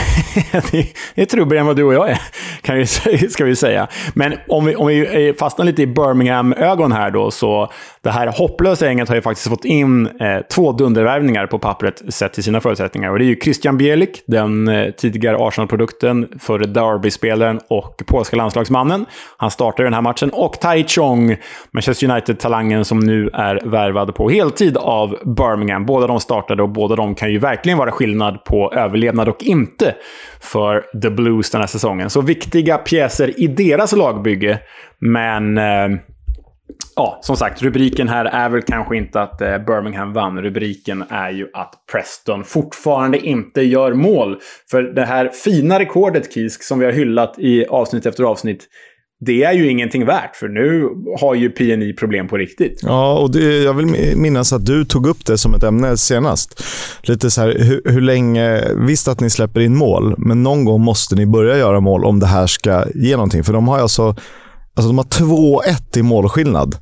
det är trubbigare än vad du och jag är, kan vi, ska vi säga. Men om vi, om vi eh, fastnar lite i Birmingham-ögon här då, så det här hopplösa gänget har ju faktiskt fått in eh, två dundervärvningar på pappret sett till sina förutsättningar. Och det är ju Christian Bielik, den eh, tidigare Arsenal-produkten, före Derby-spelaren och polska landslagsmannen. Han startar den här matchen. Och Tai Chong, Manchester United-talangen som nu är värvad på heltid av Birmingham. Båda de startade och båda de kan ju verkligen vara skillnad på överlevnad och inte för The Blues den här säsongen. Så viktiga pjäser i deras lagbygge. Men eh, ja, som sagt, rubriken här är väl kanske inte att eh, Birmingham vann. Rubriken är ju att Preston fortfarande inte gör mål. För det här fina rekordet, Kisk, som vi har hyllat i avsnitt efter avsnitt, det är ju ingenting värt, för nu har ju PNI problem på riktigt. Ja, och det, jag vill minnas att du tog upp det som ett ämne senast. Lite så här, hur, hur länge... Visst att ni släpper in mål, men någon gång måste ni börja göra mål om det här ska ge någonting. För de har alltså Alltså de har 2-1 i målskillnad.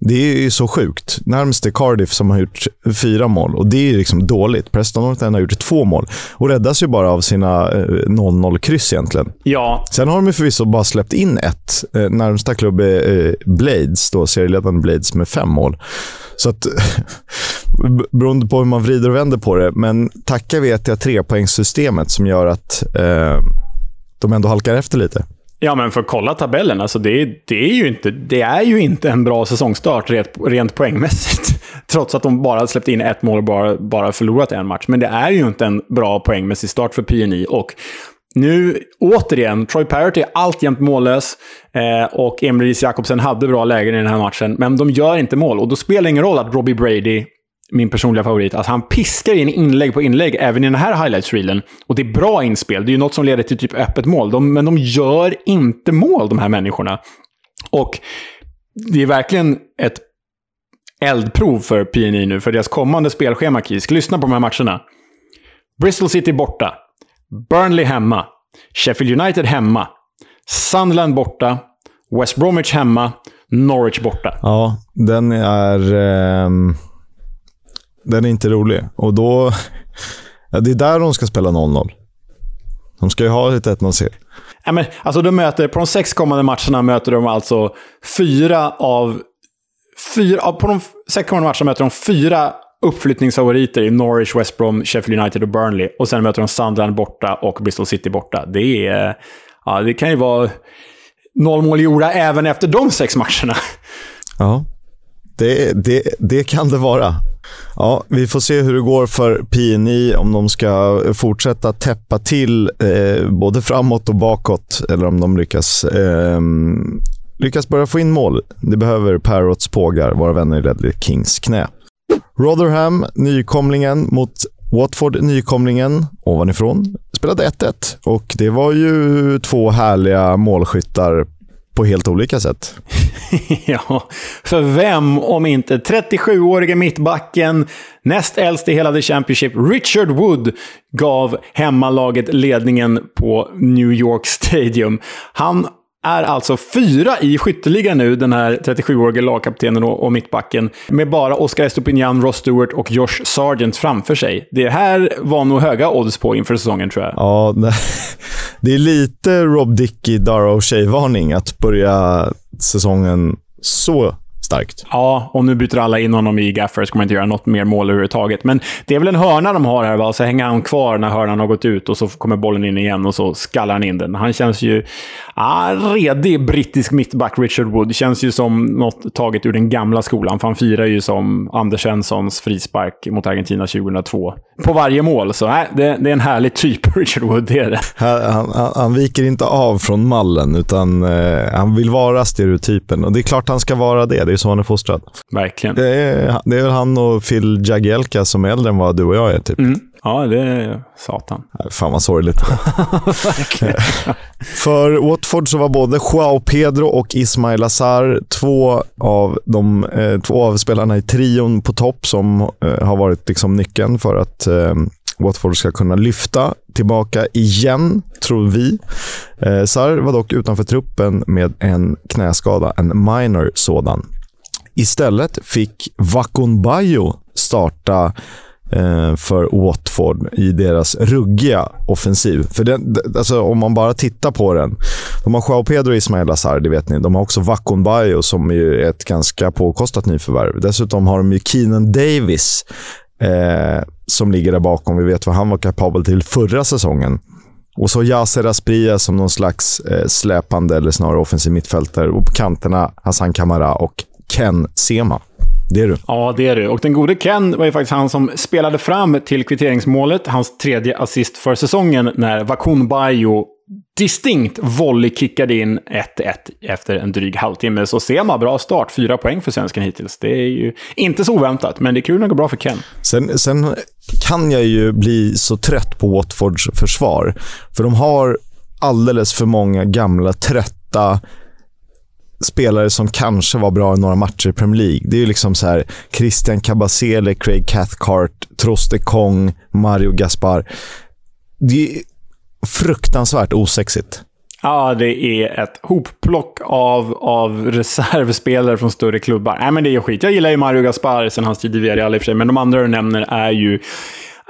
Det är ju så sjukt. Närmst är Cardiff som har gjort fyra mål och det är liksom dåligt. Preston North har gjort två mål och räddas ju bara av sina 0-0-kryss eh, egentligen. Ja. Sen har de ju förvisso bara släppt in ett. Eh, närmsta klubb är eh, Blades, då, serieledande Blades, med fem mål. Så att, beroende på hur man vrider och vänder på det. Men tacka vet jag trepoängssystemet som gör att eh, de ändå halkar efter lite. Ja, men för att kolla tabellen, alltså det, det, är ju inte, det är ju inte en bra säsongstart rent, rent poängmässigt. Trots att de bara släppt in ett mål och bara, bara förlorat en match. Men det är ju inte en bra poängmässig start för PNI. Och nu, återigen, Troy Parrott är alltjämt mållös. Eh, och Emil Jakobsen hade bra lägen i den här matchen. Men de gör inte mål. Och då spelar det ingen roll att Robbie Brady min personliga favorit, att han piskar in inlägg på inlägg även i den här highlights-reelen. Och det är bra inspel. Det är ju något som leder till typ öppet mål. De, men de gör inte mål, de här människorna. Och det är verkligen ett eldprov för PNI nu, för deras kommande spelschema, Kisk. Lyssna på de här matcherna. Bristol City borta. Burnley hemma. Sheffield United hemma. Sunderland borta. West Bromwich hemma. Norwich borta. Ja, den är... Eh den är inte rolig. Och då... Ja, det är där de ska spela 0-0. De ska ju ha ett 1-0-seger. Ja, men, alltså de möter, på de sex kommande matcherna möter de alltså fyra av... Fyra, på de sex kommande matcherna möter de fyra uppflyttningsfavoriter i Norwich, West Brom, Sheffield United och Burnley. Och sen möter de Sunderland borta och Bristol City borta. Det, är, ja, det kan ju vara noll mål gjorda även efter de sex matcherna. Ja det, det, det kan det vara. Ja, vi får se hur det går för PNI om de ska fortsätta täppa till eh, både framåt och bakåt eller om de lyckas, eh, lyckas börja få in mål. Det behöver Parrots pågar, våra vänner i Ledley Kings knä. Rotherham, nykomlingen mot Watford, nykomlingen ovanifrån, spelade 1-1 och det var ju två härliga målskyttar på helt olika sätt. ja, för vem om inte 37-årige mittbacken, näst äldst i hela The Championship, Richard Wood, gav hemmalaget ledningen på New York Stadium. Han är alltså fyra i skytteligan nu, den här 37-årige lagkaptenen och, och mittbacken. Med bara Oscar Estopignan, Ross Stewart och Josh Sargent framför sig. Det här var nog höga odds på inför säsongen, tror jag. Ja, det är lite Rob Dickey, Dara O'Shea-varning att börja säsongen så starkt. Ja, och nu byter alla in honom i Gaffer så kommer inte göra något mer mål överhuvudtaget. Men det är väl en hörna de har här, va? så hänger han kvar när hörnan har gått ut och så kommer bollen in igen och så skallar han in den. Han känns ju... Ah, redig brittisk mittback, Richard Wood. Känns ju som något taget ur den gamla skolan. För han firar ju som Anders Svenssons frispark mot Argentina 2002. På varje mål. Så äh, det, det är en härlig typ, Richard Wood. Det är det. Han, han, han viker inte av från mallen, utan eh, han vill vara stereotypen. Och det är klart han ska vara det. Det är så han är fostrad. Verkligen. Det är, det är väl han och Phil Jagielka som är äldre än vad du och jag är, typ. Mm. Ja, det är satan. Fan vad sorgligt. För Watford så var både Joao Pedro och Ismail Azar två av de eh, två av spelarna i trion på topp som eh, har varit liksom nyckeln för att eh, Watford ska kunna lyfta tillbaka igen, tror vi. Eh, Sar var dock utanför truppen med en knäskada, en minor sådan. Istället fick Vakon Bayo starta eh, för Watford i deras ruggiga offensiv. För den, alltså, om man bara tittar på den. De har Joao Pedro och Ismail Azar, det vet ni. De har också Vakon Bayo som är ett ganska påkostat nyförvärv. Dessutom har de ju Keenan Davis eh, som ligger där bakom. Vi vet vad han var kapabel till förra säsongen. Och så Yaser Aspria som någon slags eh, släpande, eller snarare offensiv mittfältare. Och på kanterna Hassan Kamara och Ken Sema. Det är du. Ja, det är du. Och den gode Ken var ju faktiskt han som spelade fram till kvitteringsmålet, hans tredje assist för säsongen, när Vakun Bayo distinkt volleykickade in 1-1 efter en dryg halvtimme. Så Sema, bra start. Fyra poäng för svensken hittills. Det är ju inte så oväntat, men det är kul när det går bra för Ken. Sen, sen kan jag ju bli så trött på Watfords försvar. För de har alldeles för många gamla, trötta spelare som kanske var bra i några matcher i Premier League. Det är ju liksom så här Christian Cabasele, Craig Cathcart, Troste Kong, Mario Gaspar. Det är fruktansvärt osexigt. Ja, det är ett hopplock av, av reservspelare från större klubbar. Nej, men det är skit. Jag gillar ju Mario Gaspar sen hans tid i Villarreal i och för sig, men de andra du nämner är ju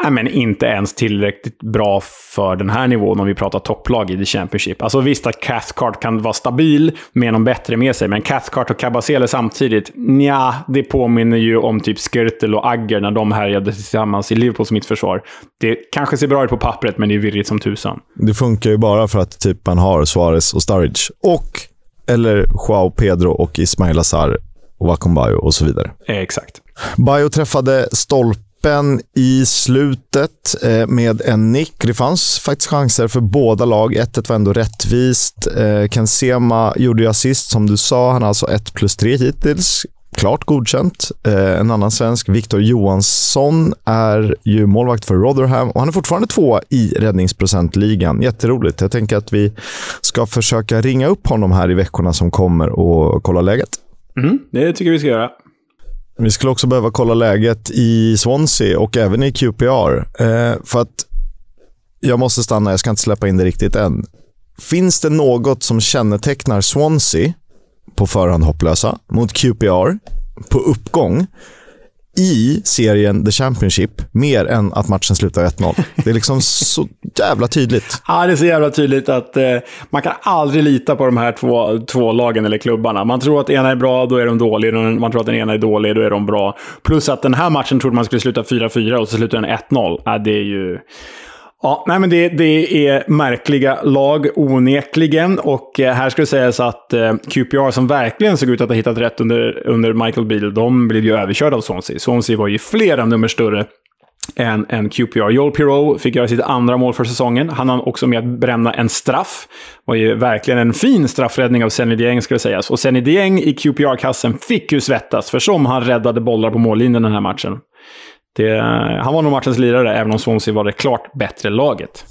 Nej, men inte ens tillräckligt bra för den här nivån om vi pratar topplag i The Championship. Alltså visst att Cathcart kan vara stabil med någon bättre med sig, men Cathcart och Cabasele samtidigt, ja, det påminner ju om typ Skirtel och Agger när de härjade tillsammans i Liverpools mittförsvar. Det kanske ser bra ut på pappret, men det är virrigt som tusan. Det funkar ju bara för att typ man har Suarez och Sturridge. Och, eller Joao Pedro och Ismail Azar och Wakom Bayo och så vidare. exakt. Bayo träffade stolp öppen i slutet eh, med en nick. Det fanns faktiskt chanser för båda lag. 1-1 var ändå rättvist. Eh, Ken Sema gjorde ju assist, som du sa. Han har alltså 1 plus 3 hittills. Klart godkänt. Eh, en annan svensk, Victor Johansson, är ju målvakt för Rotherham och han är fortfarande två i räddningsprocentligan. Jätteroligt. Jag tänker att vi ska försöka ringa upp honom här i veckorna som kommer och kolla läget. Mm, det tycker vi ska göra. Vi skulle också behöva kolla läget i Swansea och även i QPR. Eh, för att jag måste stanna, jag ska inte släppa in det riktigt än. Finns det något som kännetecknar Swansea på förhand hopplösa mot QPR på uppgång i serien The Championship mer än att matchen slutar 1-0. Det är liksom så jävla tydligt. Ja, det är så jävla tydligt att eh, man kan aldrig lita på de här två, två lagen eller klubbarna. Man tror att ena är bra, då är de dåliga. Man tror att den ena är dålig, då är de bra. Plus att den här matchen trodde man skulle sluta 4-4 och så slutar den 1-0. Ja, det är ju... Ja, nej men det, det är märkliga lag, onekligen. Och eh, här ska det sägas att eh, QPR, som verkligen såg ut att ha hittat rätt under, under Michael Beadle, de blev ju överkörda av Swansea. Swansea var ju flera nummer större än, än QPR. Joel Pirou fick göra sitt andra mål för säsongen. Han hann också med att bränna en straff. Det var ju verkligen en fin straffräddning av Senny Dieng, ska det sägas. Och Senny Dieng i QPR-kassen fick ju svettas, för som han räddade bollar på mållinjen den här matchen. Det, han var nog matchens lirare, även om Swansea var det klart bättre laget.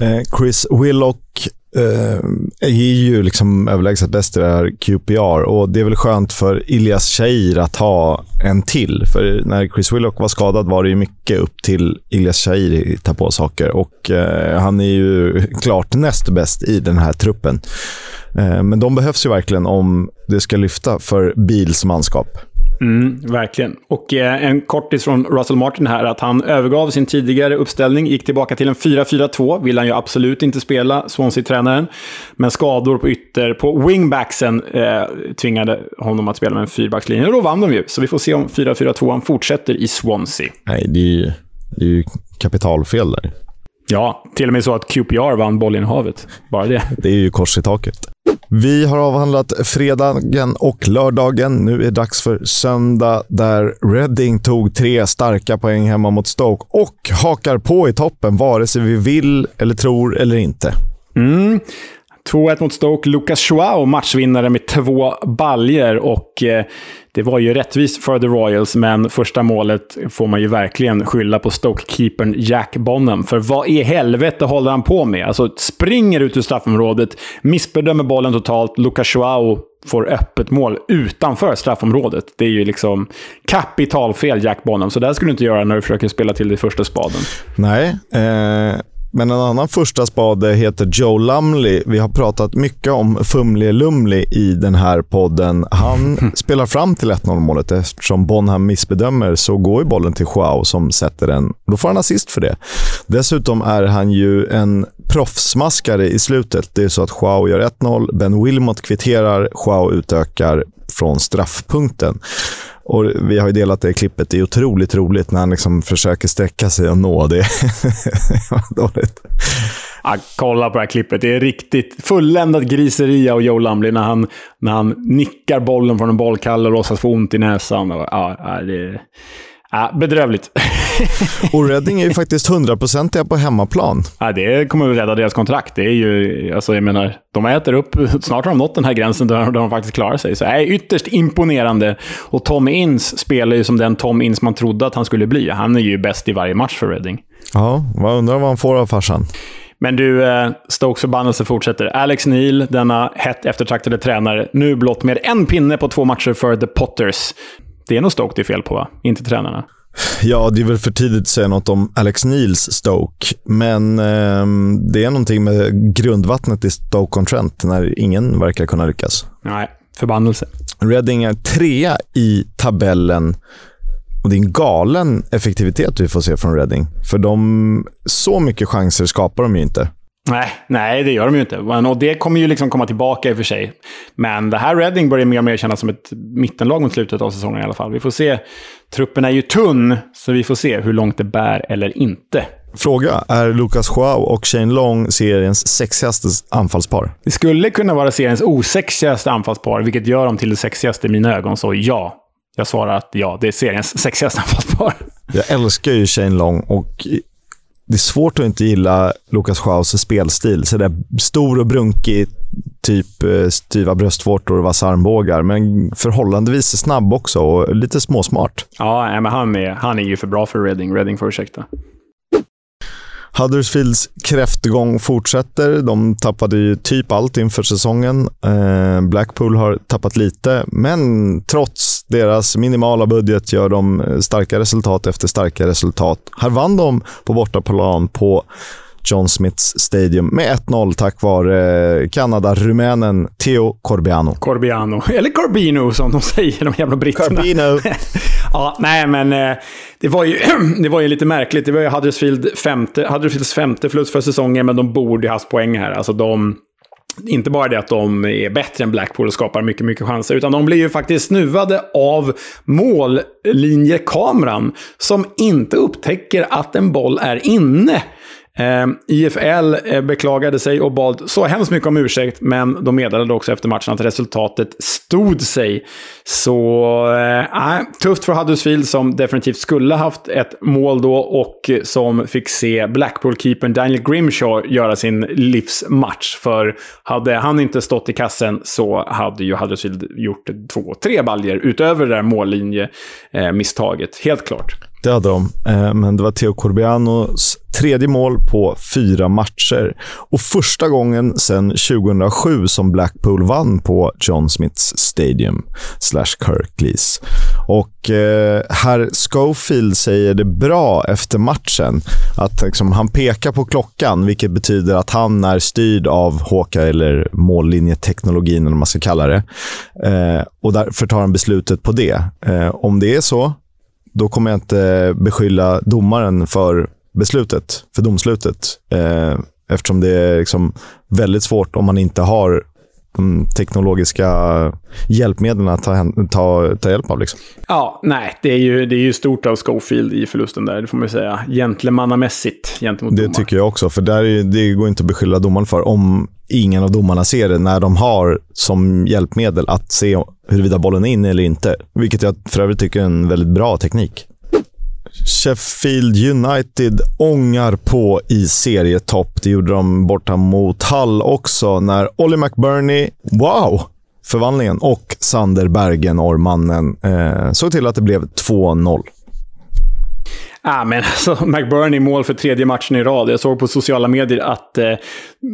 Eh, Chris Willock eh, är ju liksom överlägset bäst i det här QPR och det är väl skönt för Ilias Shair att ha en till. För när Chris Willock var skadad var det ju mycket upp till Ilias Shair att ta på saker och eh, han är ju klart näst bäst i den här truppen. Eh, men de behövs ju verkligen om det ska lyfta för Bils manskap. Mm, verkligen. Och eh, en kortis från Russell Martin här, att han övergav sin tidigare uppställning, gick tillbaka till en 4-4-2. Vill han ju absolut inte spela, Swansea-tränaren. Men skador på ytter, på wingbacksen, eh, tvingade honom att spela med en fyrbackslinje. Och då vann de ju. Så vi får se om 4-4-2 fortsätter i Swansea. Nej, det är ju, det är ju kapitalfel där. Ja, till och med så att QPR vann bollinnehavet. Bara det. Det är ju kors i taket. Vi har avhandlat fredagen och lördagen. Nu är det dags för söndag där Reading tog tre starka poäng hemma mot Stoke och hakar på i toppen vare sig vi vill eller tror eller inte. Mm. 2-1 mot Stoke. Lucas Joao matchvinnare med två baljer och eh, det var ju rättvist för The Royals, men första målet får man ju verkligen skylla på Stoke-keepern Jack Bonham. För vad i helvete håller han på med? Alltså, springer ut ur straffområdet, missbedömer bollen totalt. Lucas Joao får öppet mål utanför straffområdet. Det är ju liksom kapitalfel, Jack Bonham. Så det skulle du inte göra när du försöker spela till dig första spaden. Nej, eh, men en annan första spade heter Joe Lumley. Vi har pratat mycket om Fumle Lumley i den här podden. Han spelar fram till 1-0 målet. Eftersom Bonham missbedömer så går ju bollen till Joao som sätter den. Då får han assist för det. Dessutom är han ju en proffsmaskare i slutet. Det är så att Joao gör 1-0, Ben Wilmot kvitterar, Joao utökar från straffpunkten. Och Vi har ju delat det klippet. Det är otroligt roligt när han liksom försöker sträcka sig och nå. Det dåligt. Ja, kolla på det här klippet. Det är riktigt fulländat griseri av Joe Lumley när han, när han nickar bollen från en bollkalle och låtsas få ont i näsan. Ja, det, Ja, bedrövligt. och Reading är ju faktiskt hundraprocentiga på hemmaplan. Ja, det kommer väl rädda deras kontrakt. Det är ju, alltså, jag menar, de äter upp. Snart har de nått den här gränsen där, de faktiskt klarar sig. Så det är ytterst imponerande. Och Tom Inns spelar ju som den Tom Inns man trodde att han skulle bli. Han är ju bäst i varje match för Reading. Ja, vad undrar vad han får av farsan. Men du, eh, Stokes förbannelse fortsätter. Alex Neil, denna hett eftertraktade tränare, nu blott med en pinne på två matcher för The Potters. Det är nog Stoke det är fel på, va? Inte tränarna. Ja, det är väl för tidigt att säga något om Alex Neils Stoke, men eh, det är någonting med grundvattnet i Stoke-on-Trent när ingen verkar kunna lyckas. Nej, förbannelse. Reading är trea i tabellen och det är en galen effektivitet vi får se från Reading. För de, så mycket chanser skapar de ju inte. Nej, nej, det gör de ju inte. Och det kommer ju liksom komma tillbaka i och för sig. Men det här Reading börjar mer och mer kännas som ett mittenlag mot slutet av säsongen i alla fall. Vi får se. Truppen är ju tunn, så vi får se hur långt det bär eller inte. Fråga. Är Lucas Joao och Shane Long seriens sexigaste anfallspar? Det skulle kunna vara seriens osexigaste anfallspar, vilket gör dem till det sexigaste i mina ögon. Så ja, jag svarar att ja, det är seriens sexigaste anfallspar. Jag älskar ju Shane Long och det är svårt att inte gilla Lukas Schaus spelstil. Så där stor och brunkig, typ eh, styva bröstvårtor och vassa armbågar. Men förhållandevis snabb också och lite småsmart. Ja, men han är, han är ju för bra för Reading. Reading får ursäkta. Huddersfields kräftgång fortsätter. De tappade ju typ allt inför säsongen. Eh, Blackpool har tappat lite, men trots deras minimala budget gör de starka resultat efter starka resultat. Här vann de på bortaplan på John Smiths Stadium med 1-0 tack vare Kanada-rumänen Theo Corbiano. Corbiano, eller Corbino som de säger, de jävla britterna. Corbino. ja, nej men eh, det var, ju, det var ju lite märkligt. Det var ju Huddersfield femte, Huddersfields femte förlust för säsongen, men de borde ju haft poäng här. Alltså de... Inte bara det att de är bättre än Blackpool och skapar mycket, mycket chanser, utan de blir ju faktiskt snuvade av mållinjekameran som inte upptäcker att en boll är inne. Ehm, eh, IFL beklagade sig och bad så hemskt mycket om ursäkt, men de meddelade också efter matchen att resultatet stod sig. Så eh, tufft för Huddersfield som definitivt skulle haft ett mål då och som fick se Blackpool-keepern Daniel Grimshaw göra sin livsmatch. För hade han inte stått i kassen så hade ju Huddersfield gjort två, tre baljer utöver det där mållinjemisstaget. Eh, helt klart. Det hade de, eh, men det var Theo Corbianos tredje mål på fyra matcher. Och första gången sedan 2007 som Blackpool vann på John Smiths Stadium slash Kirklees. Och eh, herr Schofield säger det bra efter matchen. Att liksom, han pekar på klockan, vilket betyder att han är styrd av Håka eller mållinjeteknologin, eller vad man ska kalla det. Eh, och därför tar han beslutet på det. Eh, om det är så, då kommer jag inte beskylla domaren för beslutet, för domslutet. Eh, eftersom det är liksom väldigt svårt om man inte har de teknologiska hjälpmedlen att ta, ta, ta hjälp av. Liksom. Ja, nej, det är, ju, det är ju stort av Schofield i förlusten där, det får man ju säga. Gentlemannamässigt gentemot Det domaren. tycker jag också, för där är, det går inte att beskylla domaren för om ingen av domarna ser det när de har som hjälpmedel att se huruvida bollen är inne eller inte. Vilket jag för övrigt tycker är en väldigt bra teknik. Sheffield United ångar på i serietopp. Det gjorde de borta mot Hull också när Ollie McBurney, wow, förvandlingen, och Sander Bergen, orrmannen, eh, såg till att det blev 2-0. Ah, men alltså, McBurney mål för tredje matchen i rad. Jag såg på sociala medier att eh,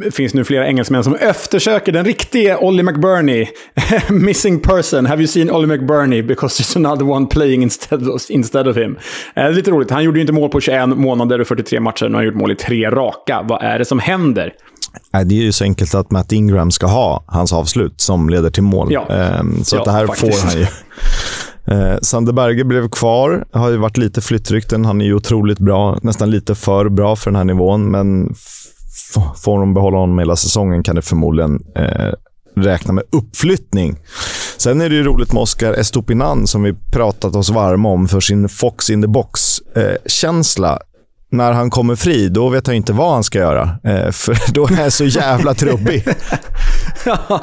det finns nu flera engelsmän som eftersöker den riktiga Ollie McBurney. Missing person. Have you seen Ollie McBurney? Because there's another one playing instead of, instead of him. Eh, lite roligt. Han gjorde ju inte mål på 21 månader och 43 matcher. Nu har han gjort mål i tre raka. Vad är det som händer? Det är ju så enkelt att Matt Ingram ska ha hans avslut som leder till mål. Ja. Ehm, så Ja, att det här faktiskt. får han ju. Eh, Sander Berge blev kvar. Har ju varit lite flyttrykten. Han är ju otroligt bra. Nästan lite för bra för den här nivån. Men får de behålla honom hela säsongen kan det förmodligen eh, räkna med uppflyttning. Sen är det ju roligt med Oscar Estopinan som vi pratat oss varma om för sin Fox in the box-känsla. Eh, när han kommer fri, då vet han inte vad han ska göra. Eh, för då är han så jävla trubbig. Ja.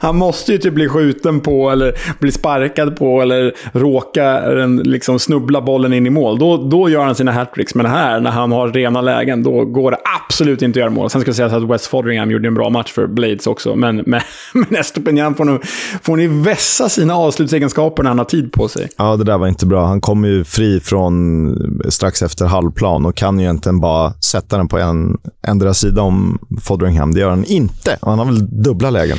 Han måste ju typ bli skjuten på eller bli sparkad på eller råka liksom snubbla bollen in i mål. Då, då gör han sina hattricks. Men här, när han har rena lägen, då går det absolut inte att göra mål. Sen ska jag säga att West Fodringham gjorde en bra match för Blades också. Men, men, men Estopinian får, får ni vässa sina avslutsegenskaper när han har tid på sig. Ja, det där var inte bra. Han kom ju fri från strax efter halvplan och kan ju egentligen bara sätta den på en ändra sida om Fodringham. Det gör han inte. Han har väl dubbla lägen.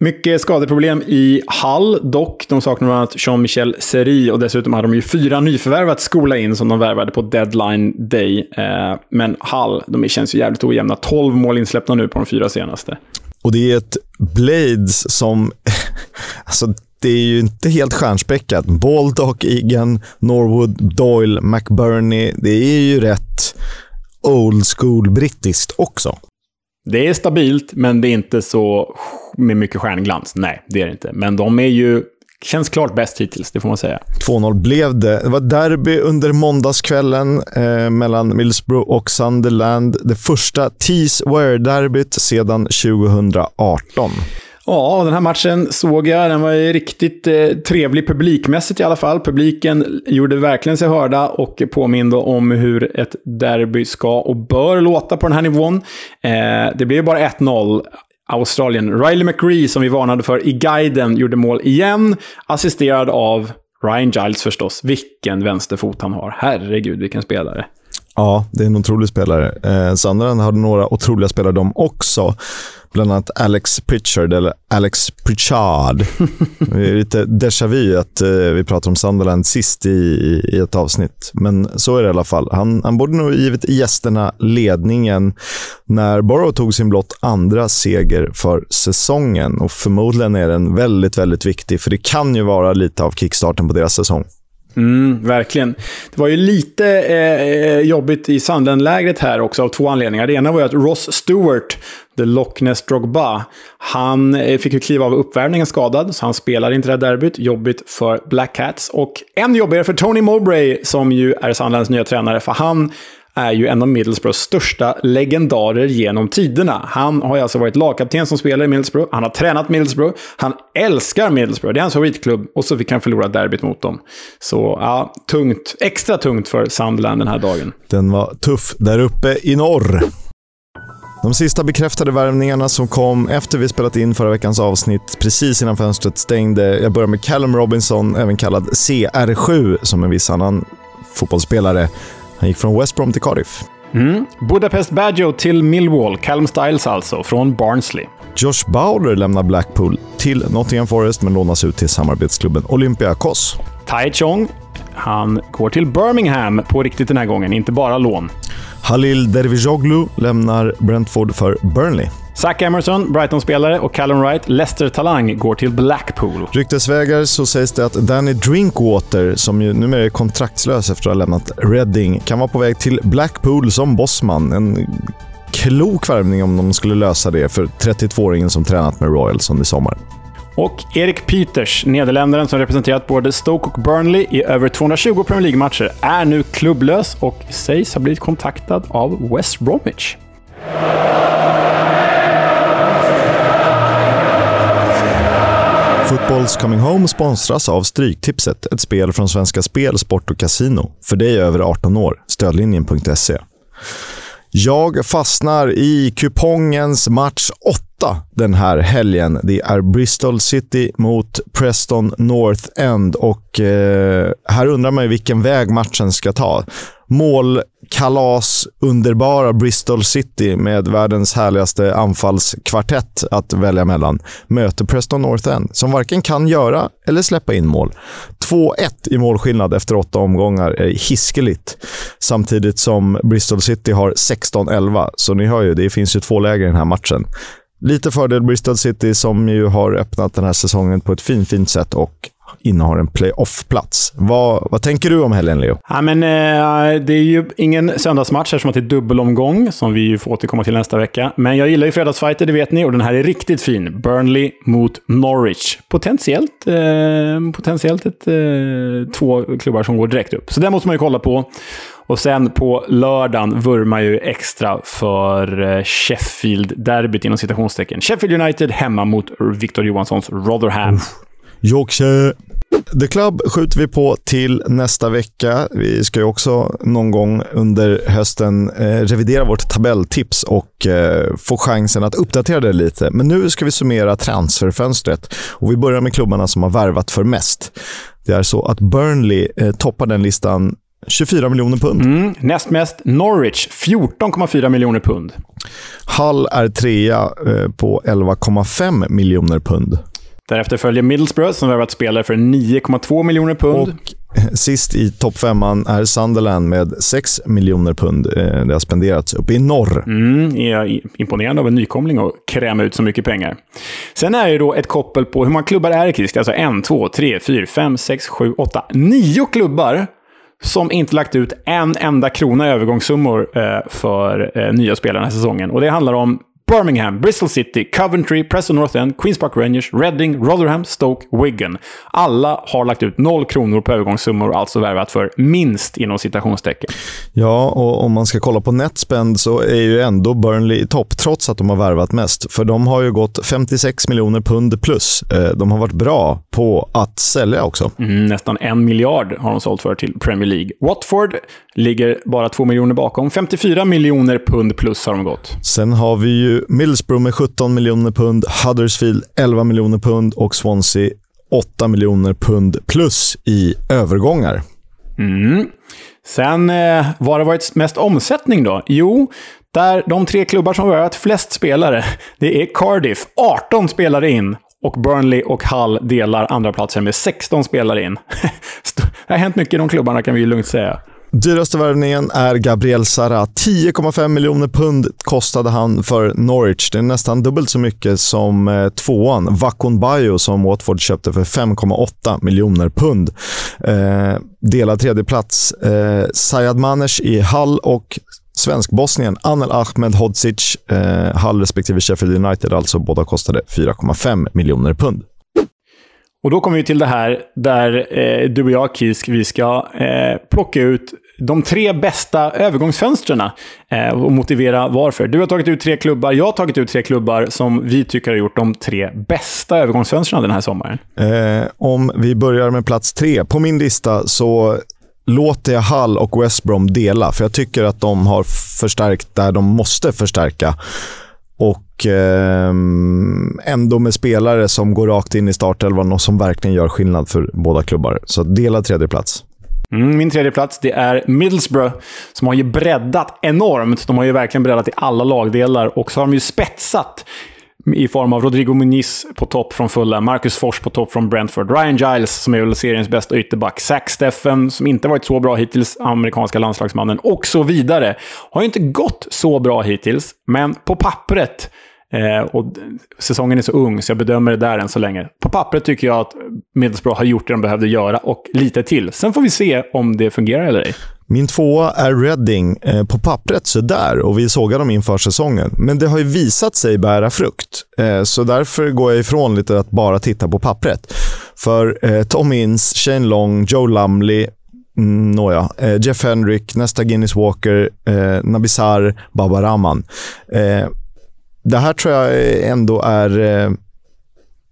Mycket skadeproblem i Hall dock. De saknar bland annat Jean-Michel Seri och dessutom hade de ju fyra nyförvärv att skola in som de värvade på deadline day. Eh, men Hall, de känns ju jävligt ojämna. 12 mål insläppta nu på de fyra senaste. Och det är ett Blades som... alltså, det är ju inte helt stjärnspäckat. Baldock, Egan, Norwood, Doyle, McBurney. Det är ju rätt old school brittiskt också. Det är stabilt, men det är inte så med mycket stjärnglans. Nej, det är det inte. Men de är ju... Känns klart bäst hittills, det får man säga. 2-0 blev det. Det var derby under måndagskvällen eh, mellan Middlesbrough och Sunderland. Det första Tees-Ware-derbyt sedan 2018. Ja, den här matchen såg jag. Den var ju riktigt eh, trevlig publikmässigt i alla fall. Publiken gjorde verkligen sig hörda och påminde om hur ett derby ska och bör låta på den här nivån. Eh, det blev bara 1-0. Australien. Riley McRee, som vi varnade för i guiden, gjorde mål igen. Assisterad av Ryan Giles förstås. Vilken vänsterfot han har. Herregud, vilken spelare. Ja, det är en otrolig spelare. Eh, Sandra hade några otroliga spelare de också. Bland annat Alex Pritchard, eller Alex Pritchard. det är lite déjà vu att eh, vi pratade om Sunderland sist i, i ett avsnitt. Men så är det i alla fall. Han, han borde nog givit gästerna ledningen när Borough tog sin blott andra seger för säsongen. Och förmodligen är den väldigt, väldigt viktig, för det kan ju vara lite av kickstarten på deras säsong. Mm, verkligen. Det var ju lite eh, jobbigt i Sandland-lägret här också av två anledningar. Det ena var ju att Ross Stewart, the Loch Ness Drogba, han eh, fick ju kliva av uppvärmningen skadad, så han spelar inte det här derbyt. Jobbigt för Black Cats. Och än jobbigare för Tony Mowbray, som ju är Sandlands nya tränare, för han är ju en av Middlesbroughs största legendarer genom tiderna. Han har ju alltså varit lagkapten som spelare i Middlesbrough. Han har tränat Middlesbrough. Han älskar Middlesbrough. Det är hans favoritklubb. Och så fick han förlora derbyt mot dem. Så ja, tungt. Extra tungt för Sunderland den här dagen. Den var tuff där uppe i norr. De sista bekräftade värvningarna som kom efter vi spelat in förra veckans avsnitt, precis innan fönstret stängde. Jag börjar med Callum Robinson, även kallad CR7, som en viss annan fotbollsspelare. Han gick från West Brom till Cardiff. Mm. Budapest Baggio till Millwall. Callum Styles alltså, från Barnsley. Josh Bowler lämnar Blackpool till Nottingham Forest men lånas ut till samarbetsklubben Olympiakos. Tai Chong, han går till Birmingham på riktigt den här gången, inte bara lån. Halil Dervishoglu lämnar Brentford för Burnley. Zack Emerson, Brighton-spelare, och Callum Wright, Leicester-talang, går till Blackpool. Ryktesvägar så sägs det att Danny Drinkwater, som ju numera är kontraktslös efter att ha lämnat Reading, kan vara på väg till Blackpool som bossman. En klok värvning om de skulle lösa det för 32-åringen som tränat med Royals under sommaren. Och Erik Peters, nederländaren som representerat både Stoke och Burnley i över 220 Premier League-matcher, är nu klubblös och sägs ha blivit kontaktad av West Bromwich. Fotbolls Coming Home sponsras av Stryktipset, ett spel från Svenska Spel, Sport och Casino. För dig över 18 år. Stödlinjen.se. Jag fastnar i kupongens match 8 den här helgen. Det är Bristol City mot Preston North End och eh, här undrar man ju vilken väg matchen ska ta. Målkalas, underbara Bristol City med världens härligaste anfallskvartett att välja mellan möter Preston North End som varken kan göra eller släppa in mål. 2-1 i målskillnad efter åtta omgångar är hiskeligt. Samtidigt som Bristol City har 16-11, så ni hör ju, det finns ju två läger i den här matchen. Lite fördel Bristol City som ju har öppnat den här säsongen på ett fint, fint sätt och innehar en playoff-plats. Vad, vad tänker du om helgen, Leo? Ja, men, eh, det är ju ingen söndagsmatch eftersom det är dubbelomgång, som vi ju får återkomma till nästa vecka. Men jag gillar ju fredagsfighter, det vet ni, och den här är riktigt fin. Burnley mot Norwich. Potentiellt, eh, potentiellt ett, eh, två klubbar som går direkt upp. Så den måste man ju kolla på. Och sen på lördagen vurmar ju extra för eh, Sheffield-derbyt inom citationstecken. Sheffield United hemma mot Victor Johanssons Rotherham. Uff. Yorkshire. The Club skjuter vi på till nästa vecka. Vi ska ju också någon gång under hösten eh, revidera vårt tabelltips och eh, få chansen att uppdatera det lite. Men nu ska vi summera transferfönstret och vi börjar med klubbarna som har värvat för mest. Det är så att Burnley eh, toppar den listan 24 miljoner pund. Mm, näst mest Norwich, 14,4 miljoner pund. Hull är trea eh, på 11,5 miljoner pund. Därefter följer Middlesbrough som värvat spelare för 9,2 miljoner pund. Och sist i toppfemman är Sunderland med 6 miljoner pund. Eh, det har spenderats uppe i norr. Mm, är imponerande av en nykomling att kräma ut så mycket pengar. Sen är det då ett koppel på hur många klubbar är det, Christ? Alltså en, två, tre, fyra, fem, sex, sju, åtta, nio klubbar som inte lagt ut en enda krona i övergångssummor eh, för eh, nya spelare den här säsongen. Och det handlar om Birmingham, Bristol City, Coventry, Preston North End, Queens Park Rangers, Reading, Rotherham, Stoke, Wigan. Alla har lagt ut noll kronor på övergångssummor och alltså värvat för minst inom citationstecken. Ja, och om man ska kolla på netspend så är ju ändå Burnley i topp, trots att de har värvat mest. För de har ju gått 56 miljoner pund plus. Eh, de har varit bra på att sälja också. Mm, nästan en miljard har de sålt för till Premier League. Watford ligger bara två miljoner bakom. 54 miljoner pund plus har de gått. Sen har vi ju Middlesbrough med 17 miljoner pund, Huddersfield 11 miljoner pund och Swansea 8 miljoner pund plus i övergångar. Mm. Sen, eh, vad har det varit mest omsättning då? Jo, där de tre klubbar som har varit flest spelare, det är Cardiff, 18 spelare in. Och Burnley och Hull delar andra platser med 16 spelare in. det har hänt mycket i de klubbarna kan vi lugnt säga. Dyraste värvningen är Gabriel Sara. 10,5 miljoner pund kostade han för Norwich. Det är nästan dubbelt så mycket som eh, tvåan, Vakon Bayo, som Watford köpte för 5,8 miljoner pund. Eh, delad tredje plats eh, Sayad Manesh i Hull och Svensk-Bosnien, Anel Ahmed Hodzic, eh, Hull respektive Sheffield United, alltså båda kostade 4,5 miljoner pund. Och då kommer vi till det här där eh, du och jag, Kisk, vi ska eh, plocka ut de tre bästa övergångsfönstren eh, och motivera varför. Du har tagit ut tre klubbar, jag har tagit ut tre klubbar som vi tycker har gjort de tre bästa övergångsfönstren den här sommaren. Eh, om vi börjar med plats tre. På min lista så låter jag Hall och West Brom dela, för jag tycker att de har förstärkt där de måste förstärka. Och eh, ändå med spelare som går rakt in i startelvan och som verkligen gör skillnad för båda klubbar. Så delad tredje plats. Mm, min tredje plats det är Middlesbrough, som har ju breddat enormt. De har ju verkligen breddat i alla lagdelar och så har de ju spetsat i form av Rodrigo Muniz på topp från Fulla, Marcus Fors på topp från Brentford, Ryan Giles som är väl seriens bästa ytterback, Zach Steffen som inte varit så bra hittills, amerikanska landslagsmannen och så vidare. Har ju inte gått så bra hittills, men på pappret Eh, och säsongen är så ung, så jag bedömer det där än så länge. På pappret tycker jag att Middlesbrough har gjort det de behövde göra och lite till. Sen får vi se om det fungerar eller ej. Min tvåa är Reading. Eh, på pappret så där och vi sågade dem inför säsongen. Men det har ju visat sig bära frukt. Eh, så därför går jag ifrån lite att bara titta på pappret. För eh, Tom Ince, Shane Long, Joe Lumley, mm, nåja. Eh, Jeff Hendrick, nästa Guinness Walker, eh, Nabisar, Baba Rahman. Eh, det här tror jag ändå är eh,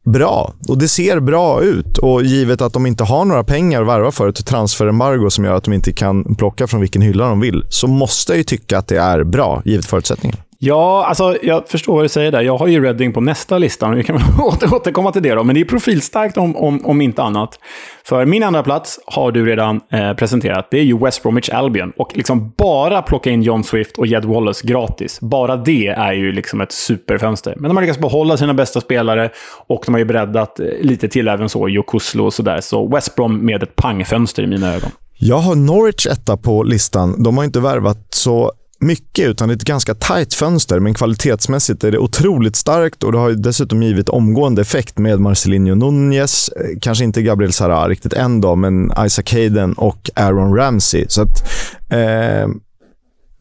bra. Och det ser bra ut. Och givet att de inte har några pengar att värva för ett transferembargo som gör att de inte kan plocka från vilken hylla de vill, så måste jag ju tycka att det är bra, givet förutsättningarna. Ja, alltså, jag förstår vad du säger där. Jag har ju Reading på nästa lista. men Vi kan återkomma till det då. Men det är profilstarkt om, om, om inte annat. För min andra plats har du redan eh, presenterat. Det är ju West Bromwich Albion. Och liksom bara plocka in John Swift och Jed Wallace gratis. Bara det är ju liksom ett superfönster. Men de har lyckats behålla sina bästa spelare och de har ju breddat eh, lite till även så. Jokuslo och sådär. Så West Brom med ett pangfönster i mina ögon. Jag har Norwich etta på listan. De har inte värvat så mycket, utan det är ett ganska tajt fönster. Men kvalitetsmässigt är det otroligt starkt och det har dessutom givit omgående effekt med Marcelinho Nunez, eh, kanske inte Gabriel Sara riktigt än då, men Isaac Hayden och Aaron Ramsey. Så att, eh,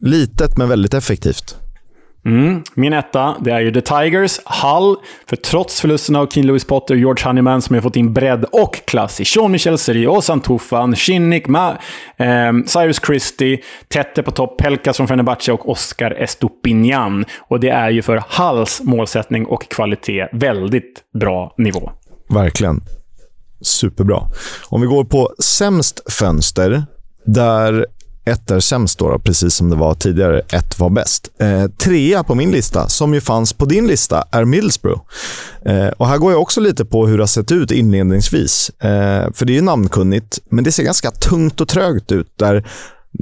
litet men väldigt effektivt. Mm. Min etta, det är ju The Tigers. Hull, för trots förlusterna av King Louis Potter och George Honeyman som har fått in bredd och klass i Sean Michel Seri, Ozan Tufan, Shinnick, Ma, eh, Cyrus Christie, Tette på topp, Pelkas från Fenerbahce och Oscar Estopinian. Och det är ju för Hulls målsättning och kvalitet väldigt bra nivå. Verkligen. Superbra. Om vi går på sämst fönster, där ett är sämst, då, precis som det var tidigare. Ett var bäst. Eh, trea på min lista, som ju fanns på din lista, är Middlesbrough. Eh, och här går jag också lite på hur det har sett ut inledningsvis. Eh, för det är ju namnkunnigt, men det ser ganska tungt och trögt ut. Där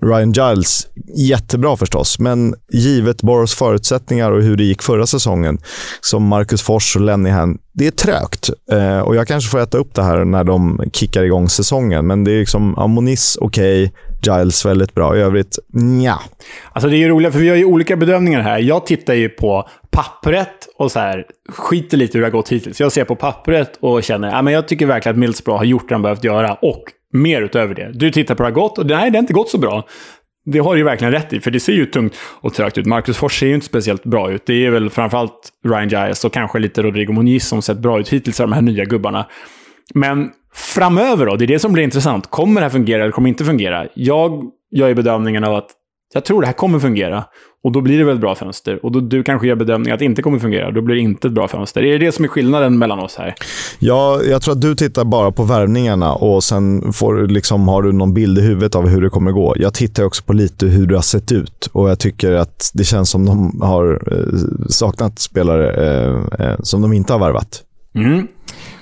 Ryan Giles, jättebra förstås, men givet Boros förutsättningar och hur det gick förra säsongen, som Marcus Fors och Lennihan, det är trögt. Eh, och jag kanske får äta upp det här när de kickar igång säsongen, men det är liksom Amonis okej, okay, Giles väldigt bra. I övrigt, nja. Alltså det är ju roligt, för vi har ju olika bedömningar här. Jag tittar ju på pappret och så här, skiter lite hur det har gått hittills. Jag ser på pappret och känner att jag tycker verkligen att Middlesbrough har gjort det han behövt göra och mer utöver det. Du tittar på hur det har gått och nej, det har inte gått så bra. Det har du ju verkligen rätt i, för det ser ju tungt och trögt ut. Marcus Fors ser ju inte speciellt bra ut. Det är väl framförallt Ryan Giles och kanske lite Rodrigo Moniz som sett bra ut hittills av de här nya gubbarna. Men framöver då? Det är det som blir intressant. Kommer det här fungera eller kommer det inte fungera? Jag gör ju bedömningen av att jag tror det här kommer fungera. Och då blir det väl ett bra fönster. Och då du kanske gör bedömningen att det inte kommer fungera. Då blir det inte ett bra fönster. Det är det som är skillnaden mellan oss här. Ja, jag tror att du tittar bara på värvningarna och sen får, liksom, har du någon bild i huvudet av hur det kommer gå. Jag tittar också på lite hur det har sett ut och jag tycker att det känns som de har eh, saknat spelare eh, eh, som de inte har värvat. Mm.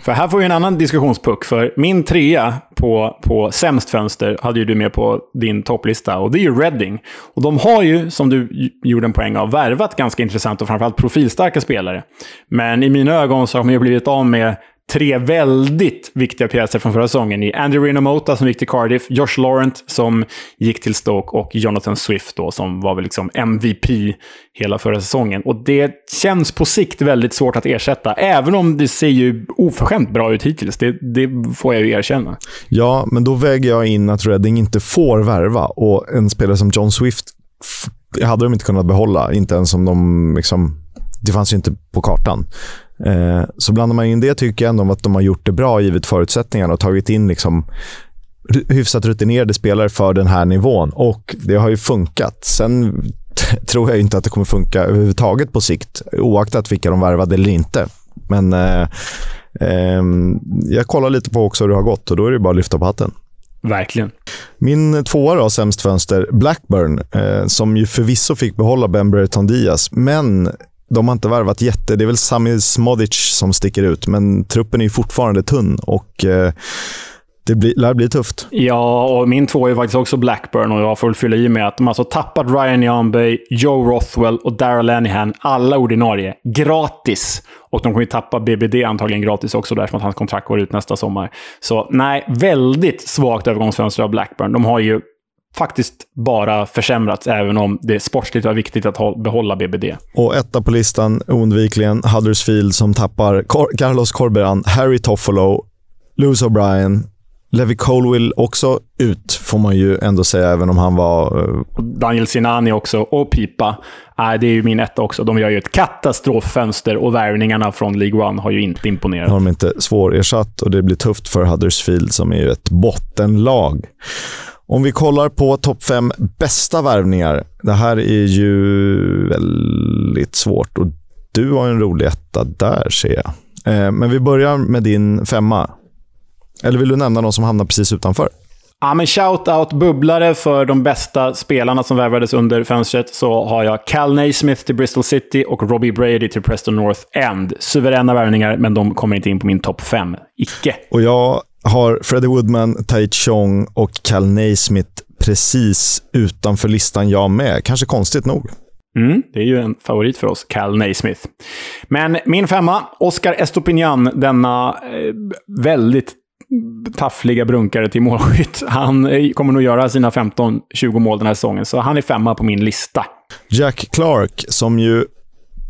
För här får vi en annan diskussionspuck. För min trea på, på sämst fönster hade ju du med på din topplista. Och det är ju Reading. Och de har ju, som du gjorde en poäng av, värvat ganska intressanta och framförallt profilstarka spelare. Men i mina ögon så har de ju blivit av med tre väldigt viktiga pjäser från förra säsongen i Andy Rinomota som gick till Cardiff, Josh Laurent som gick till Stoke och Jonathan Swift då, som var väl liksom MVP hela förra säsongen. Och det känns på sikt väldigt svårt att ersätta, även om det ser ju oförskämt bra ut hittills. Det, det får jag ju erkänna. Ja, men då väger jag in att Reading inte får värva och en spelare som John Swift hade de inte kunnat behålla, inte ens om de liksom det fanns ju inte på kartan. Eh, så blandar man in det tycker jag ändå att de har gjort det bra givet förutsättningarna och tagit in liksom hyfsat rutinerade spelare för den här nivån och det har ju funkat. Sen tror jag inte att det kommer funka överhuvudtaget på sikt, oaktat vilka de värvade eller inte. Men eh, eh, jag kollar lite på också hur det har gått och då är det bara att lyfta på hatten. Verkligen. Min tvåa då, sämst fönster, Blackburn, eh, som ju förvisso fick behålla Ben Brereton Diaz, men de har inte värvat jätte. Det är väl Sami Smodic som sticker ut, men truppen är fortfarande tunn och eh, det blir, lär bli tufft. Ja, och min två är faktiskt också Blackburn och jag får väl fylla i med att de alltså tappat Ryan Janbey, Joe Rothwell och Daryl Lanihan, alla ordinarie, gratis. Och de kommer ju tappa BBD antagligen gratis också, därför att hans kontrakt går ut nästa sommar. Så nej, väldigt svagt övergångsfönster av Blackburn. De har ju faktiskt bara försämrats, även om det sportsligt var viktigt att behålla BBD. Och etta på listan, oundvikligen, Huddersfield som tappar Carlos Corberan, Harry Toffolo, Lewis O'Brien, Levi Colwill också ut, får man ju ändå säga, även om han var... Uh... Daniel Sinani också, och Pipa. Äh, det är ju min etta också. De gör ju ett katastroffönster och värvningarna från League One har ju inte imponerat. Har de inte svårersatt och det blir tufft för Huddersfield som är ju ett bottenlag. Om vi kollar på topp fem bästa värvningar. Det här är ju väldigt svårt och du har en rolig etta där ser jag. Eh, men vi börjar med din femma. Eller vill du nämna någon som hamnar precis utanför? Ja, men shout-out bubblare för de bästa spelarna som värvades under fönstret. Så har jag Cal Naismith till Bristol City och Robbie Brady till Preston North End. Suveräna värvningar, men de kommer inte in på min topp fem. Icke. Och jag har Freddie Woodman, Tai Chong och Cal Naismith precis utanför listan jag med. Kanske konstigt nog. Mm, det är ju en favorit för oss, Cal Naismith. Men min femma, Oscar Estopinian, denna eh, väldigt taffliga brunkare till målskytt. Han eh, kommer nog göra sina 15-20 mål den här säsongen, så han är femma på min lista. Jack Clark, som ju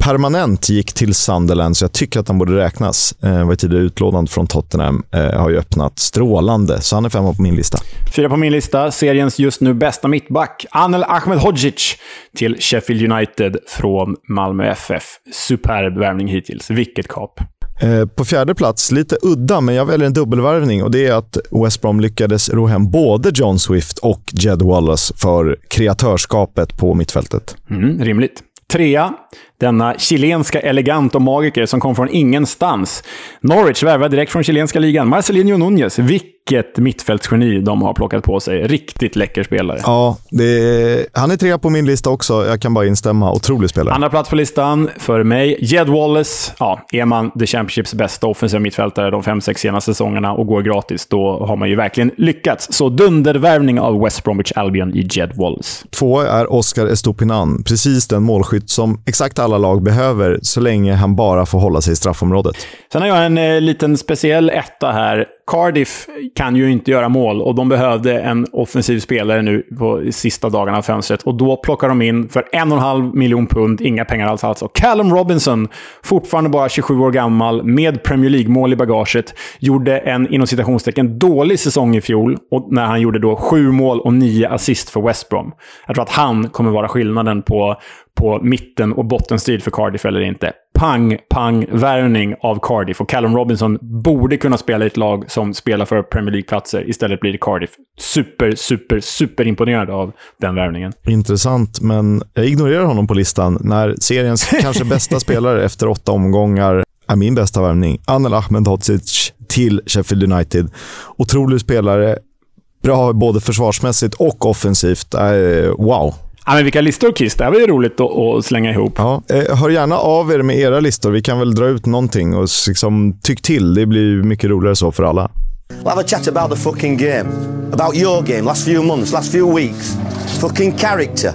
permanent gick till Sunderland, så jag tycker att han borde räknas. Eh, var tidigare utlånad från Tottenham. Eh, har ju öppnat strålande, så han är femma på min lista. Fyra på min lista. Seriens just nu bästa mittback, Anel Ahmedhodzic till Sheffield United från Malmö FF. Superb värvning hittills. Vilket kap. Eh, på fjärde plats, lite udda, men jag väljer en dubbelvärvning och det är att West Brom lyckades ro hem både John Swift och Jed Wallace för kreatörskapet på mittfältet. Mm, rimligt. Trea, denna chilenska elegant och magiker som kom från ingenstans. Norwich värvade direkt från chilenska ligan. Marcelinho Nunez. Vilket mittfältsgeni de har plockat på sig. Riktigt läcker spelare. Ja, är, han är trea på min lista också. Jag kan bara instämma. Otrolig spelare. Andra plats på listan för mig, Jed Wallace. Ja, är man The Championships bästa offensiva mittfältare de fem, sex senaste säsongerna och går gratis, då har man ju verkligen lyckats. Så dundervärvning av West Bromwich Albion i Jed Wallace. Två är Oscar Estopinan. Precis den målskytt som exakt alla lag behöver, så länge han bara får hålla sig i straffområdet. Sen har jag en eh, liten speciell etta här. Cardiff kan ju inte göra mål och de behövde en offensiv spelare nu på sista dagarna av fönstret. Och då plockar de in för en och en halv miljon pund, inga pengar alls alltså. Callum Robinson, fortfarande bara 27 år gammal, med Premier League-mål i bagaget, gjorde en inom citationstecken dålig säsong i fjol. Och när han gjorde då sju mål och nio assist för West Brom. Jag tror att han kommer vara skillnaden på på mitten och bottenstrid för Cardiff eller inte. Pang, pang, värvning av Cardiff. Och Callum Robinson borde kunna spela i ett lag som spelar för Premier League-platser. Istället blir det Cardiff. Super, super, super imponerad av den värvningen. Intressant, men jag ignorerar honom på listan när seriens kanske bästa spelare efter åtta omgångar är min bästa värvning. Anel Ahmedhodzic till Sheffield United. Otrolig spelare. Bra både försvarsmässigt och offensivt. wow. Ja, men vilka listor, Kiss. Det här var ju roligt att, slänga ihop. Ja, eh, hör gärna av er med era listor. Vi kan väl dra ut någonting och liksom tyck till. Det blir mycket roligare så för alla. We'll have a chat about the fucking game. About your game, last few months, last few weeks. Fucking character.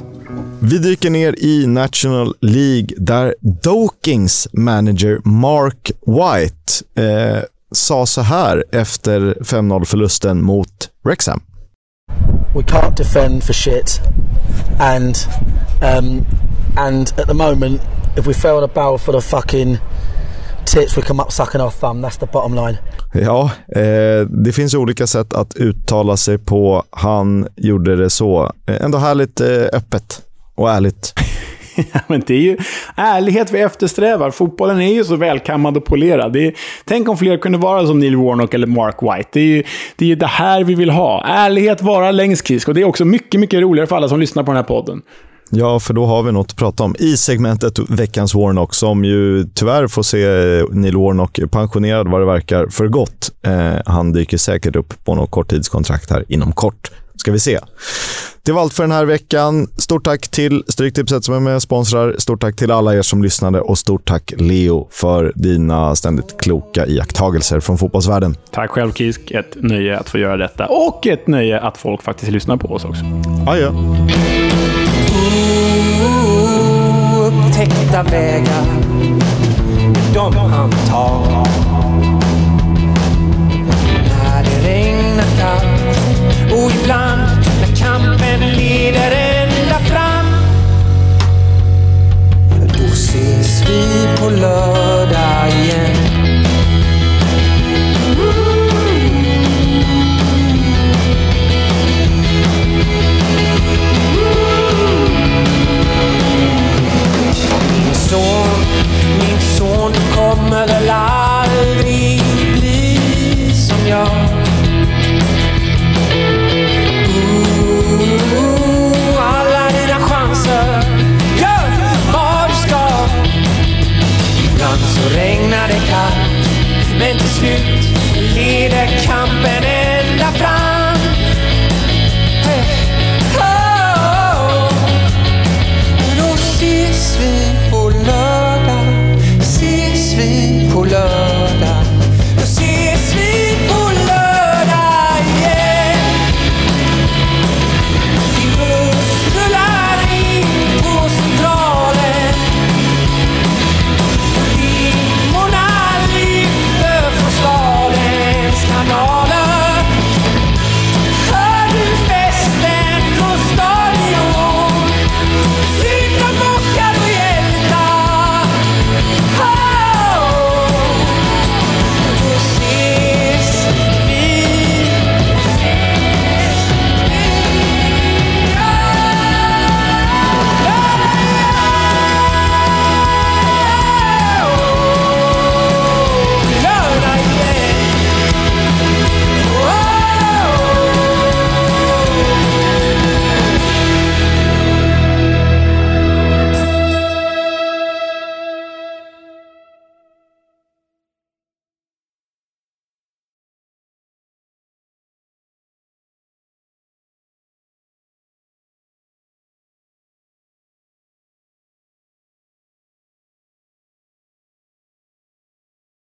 Vi dyker ner i National League där Dokings manager Mark White eh, sa så här efter 5-0-förlusten mot Wrexham. We can't defend for shit, and um, and at the moment, if we fail to bow for the fucking tits, we come up sucking our thumb. That's the bottom line. Ja, eh, det finns olika sätt att uttala sig på. Han gjorde det så. Ändå härligt eh, öppet och ärligt. men det är ju ärlighet vi eftersträvar. Fotbollen är ju så välkammad och polerad. Det är, tänk om fler kunde vara som Neil Warnock eller Mark White. Det är ju det, är ju det här vi vill ha. Ärlighet vara längst Och det är också mycket, mycket roligare för alla som lyssnar på den här podden. Ja, för då har vi något att prata om i segmentet Veckans Warnock, som ju tyvärr får se Neil Warnock pensionerad vad det verkar för gott. Eh, han dyker säkert upp på något korttidskontrakt här inom kort. Ska vi se. Det var allt för den här veckan. Stort tack till Stryktipset som är med och sponsrar. Stort tack till alla er som lyssnade och stort tack Leo för dina ständigt kloka iakttagelser från fotbollsvärlden. Tack själv Kisk. Ett nöje att få göra detta och ett nöje att folk faktiskt lyssnar på oss också. Adjö. Upptäckta vägar, de han tar. När det regnar kallt och ibland ses vi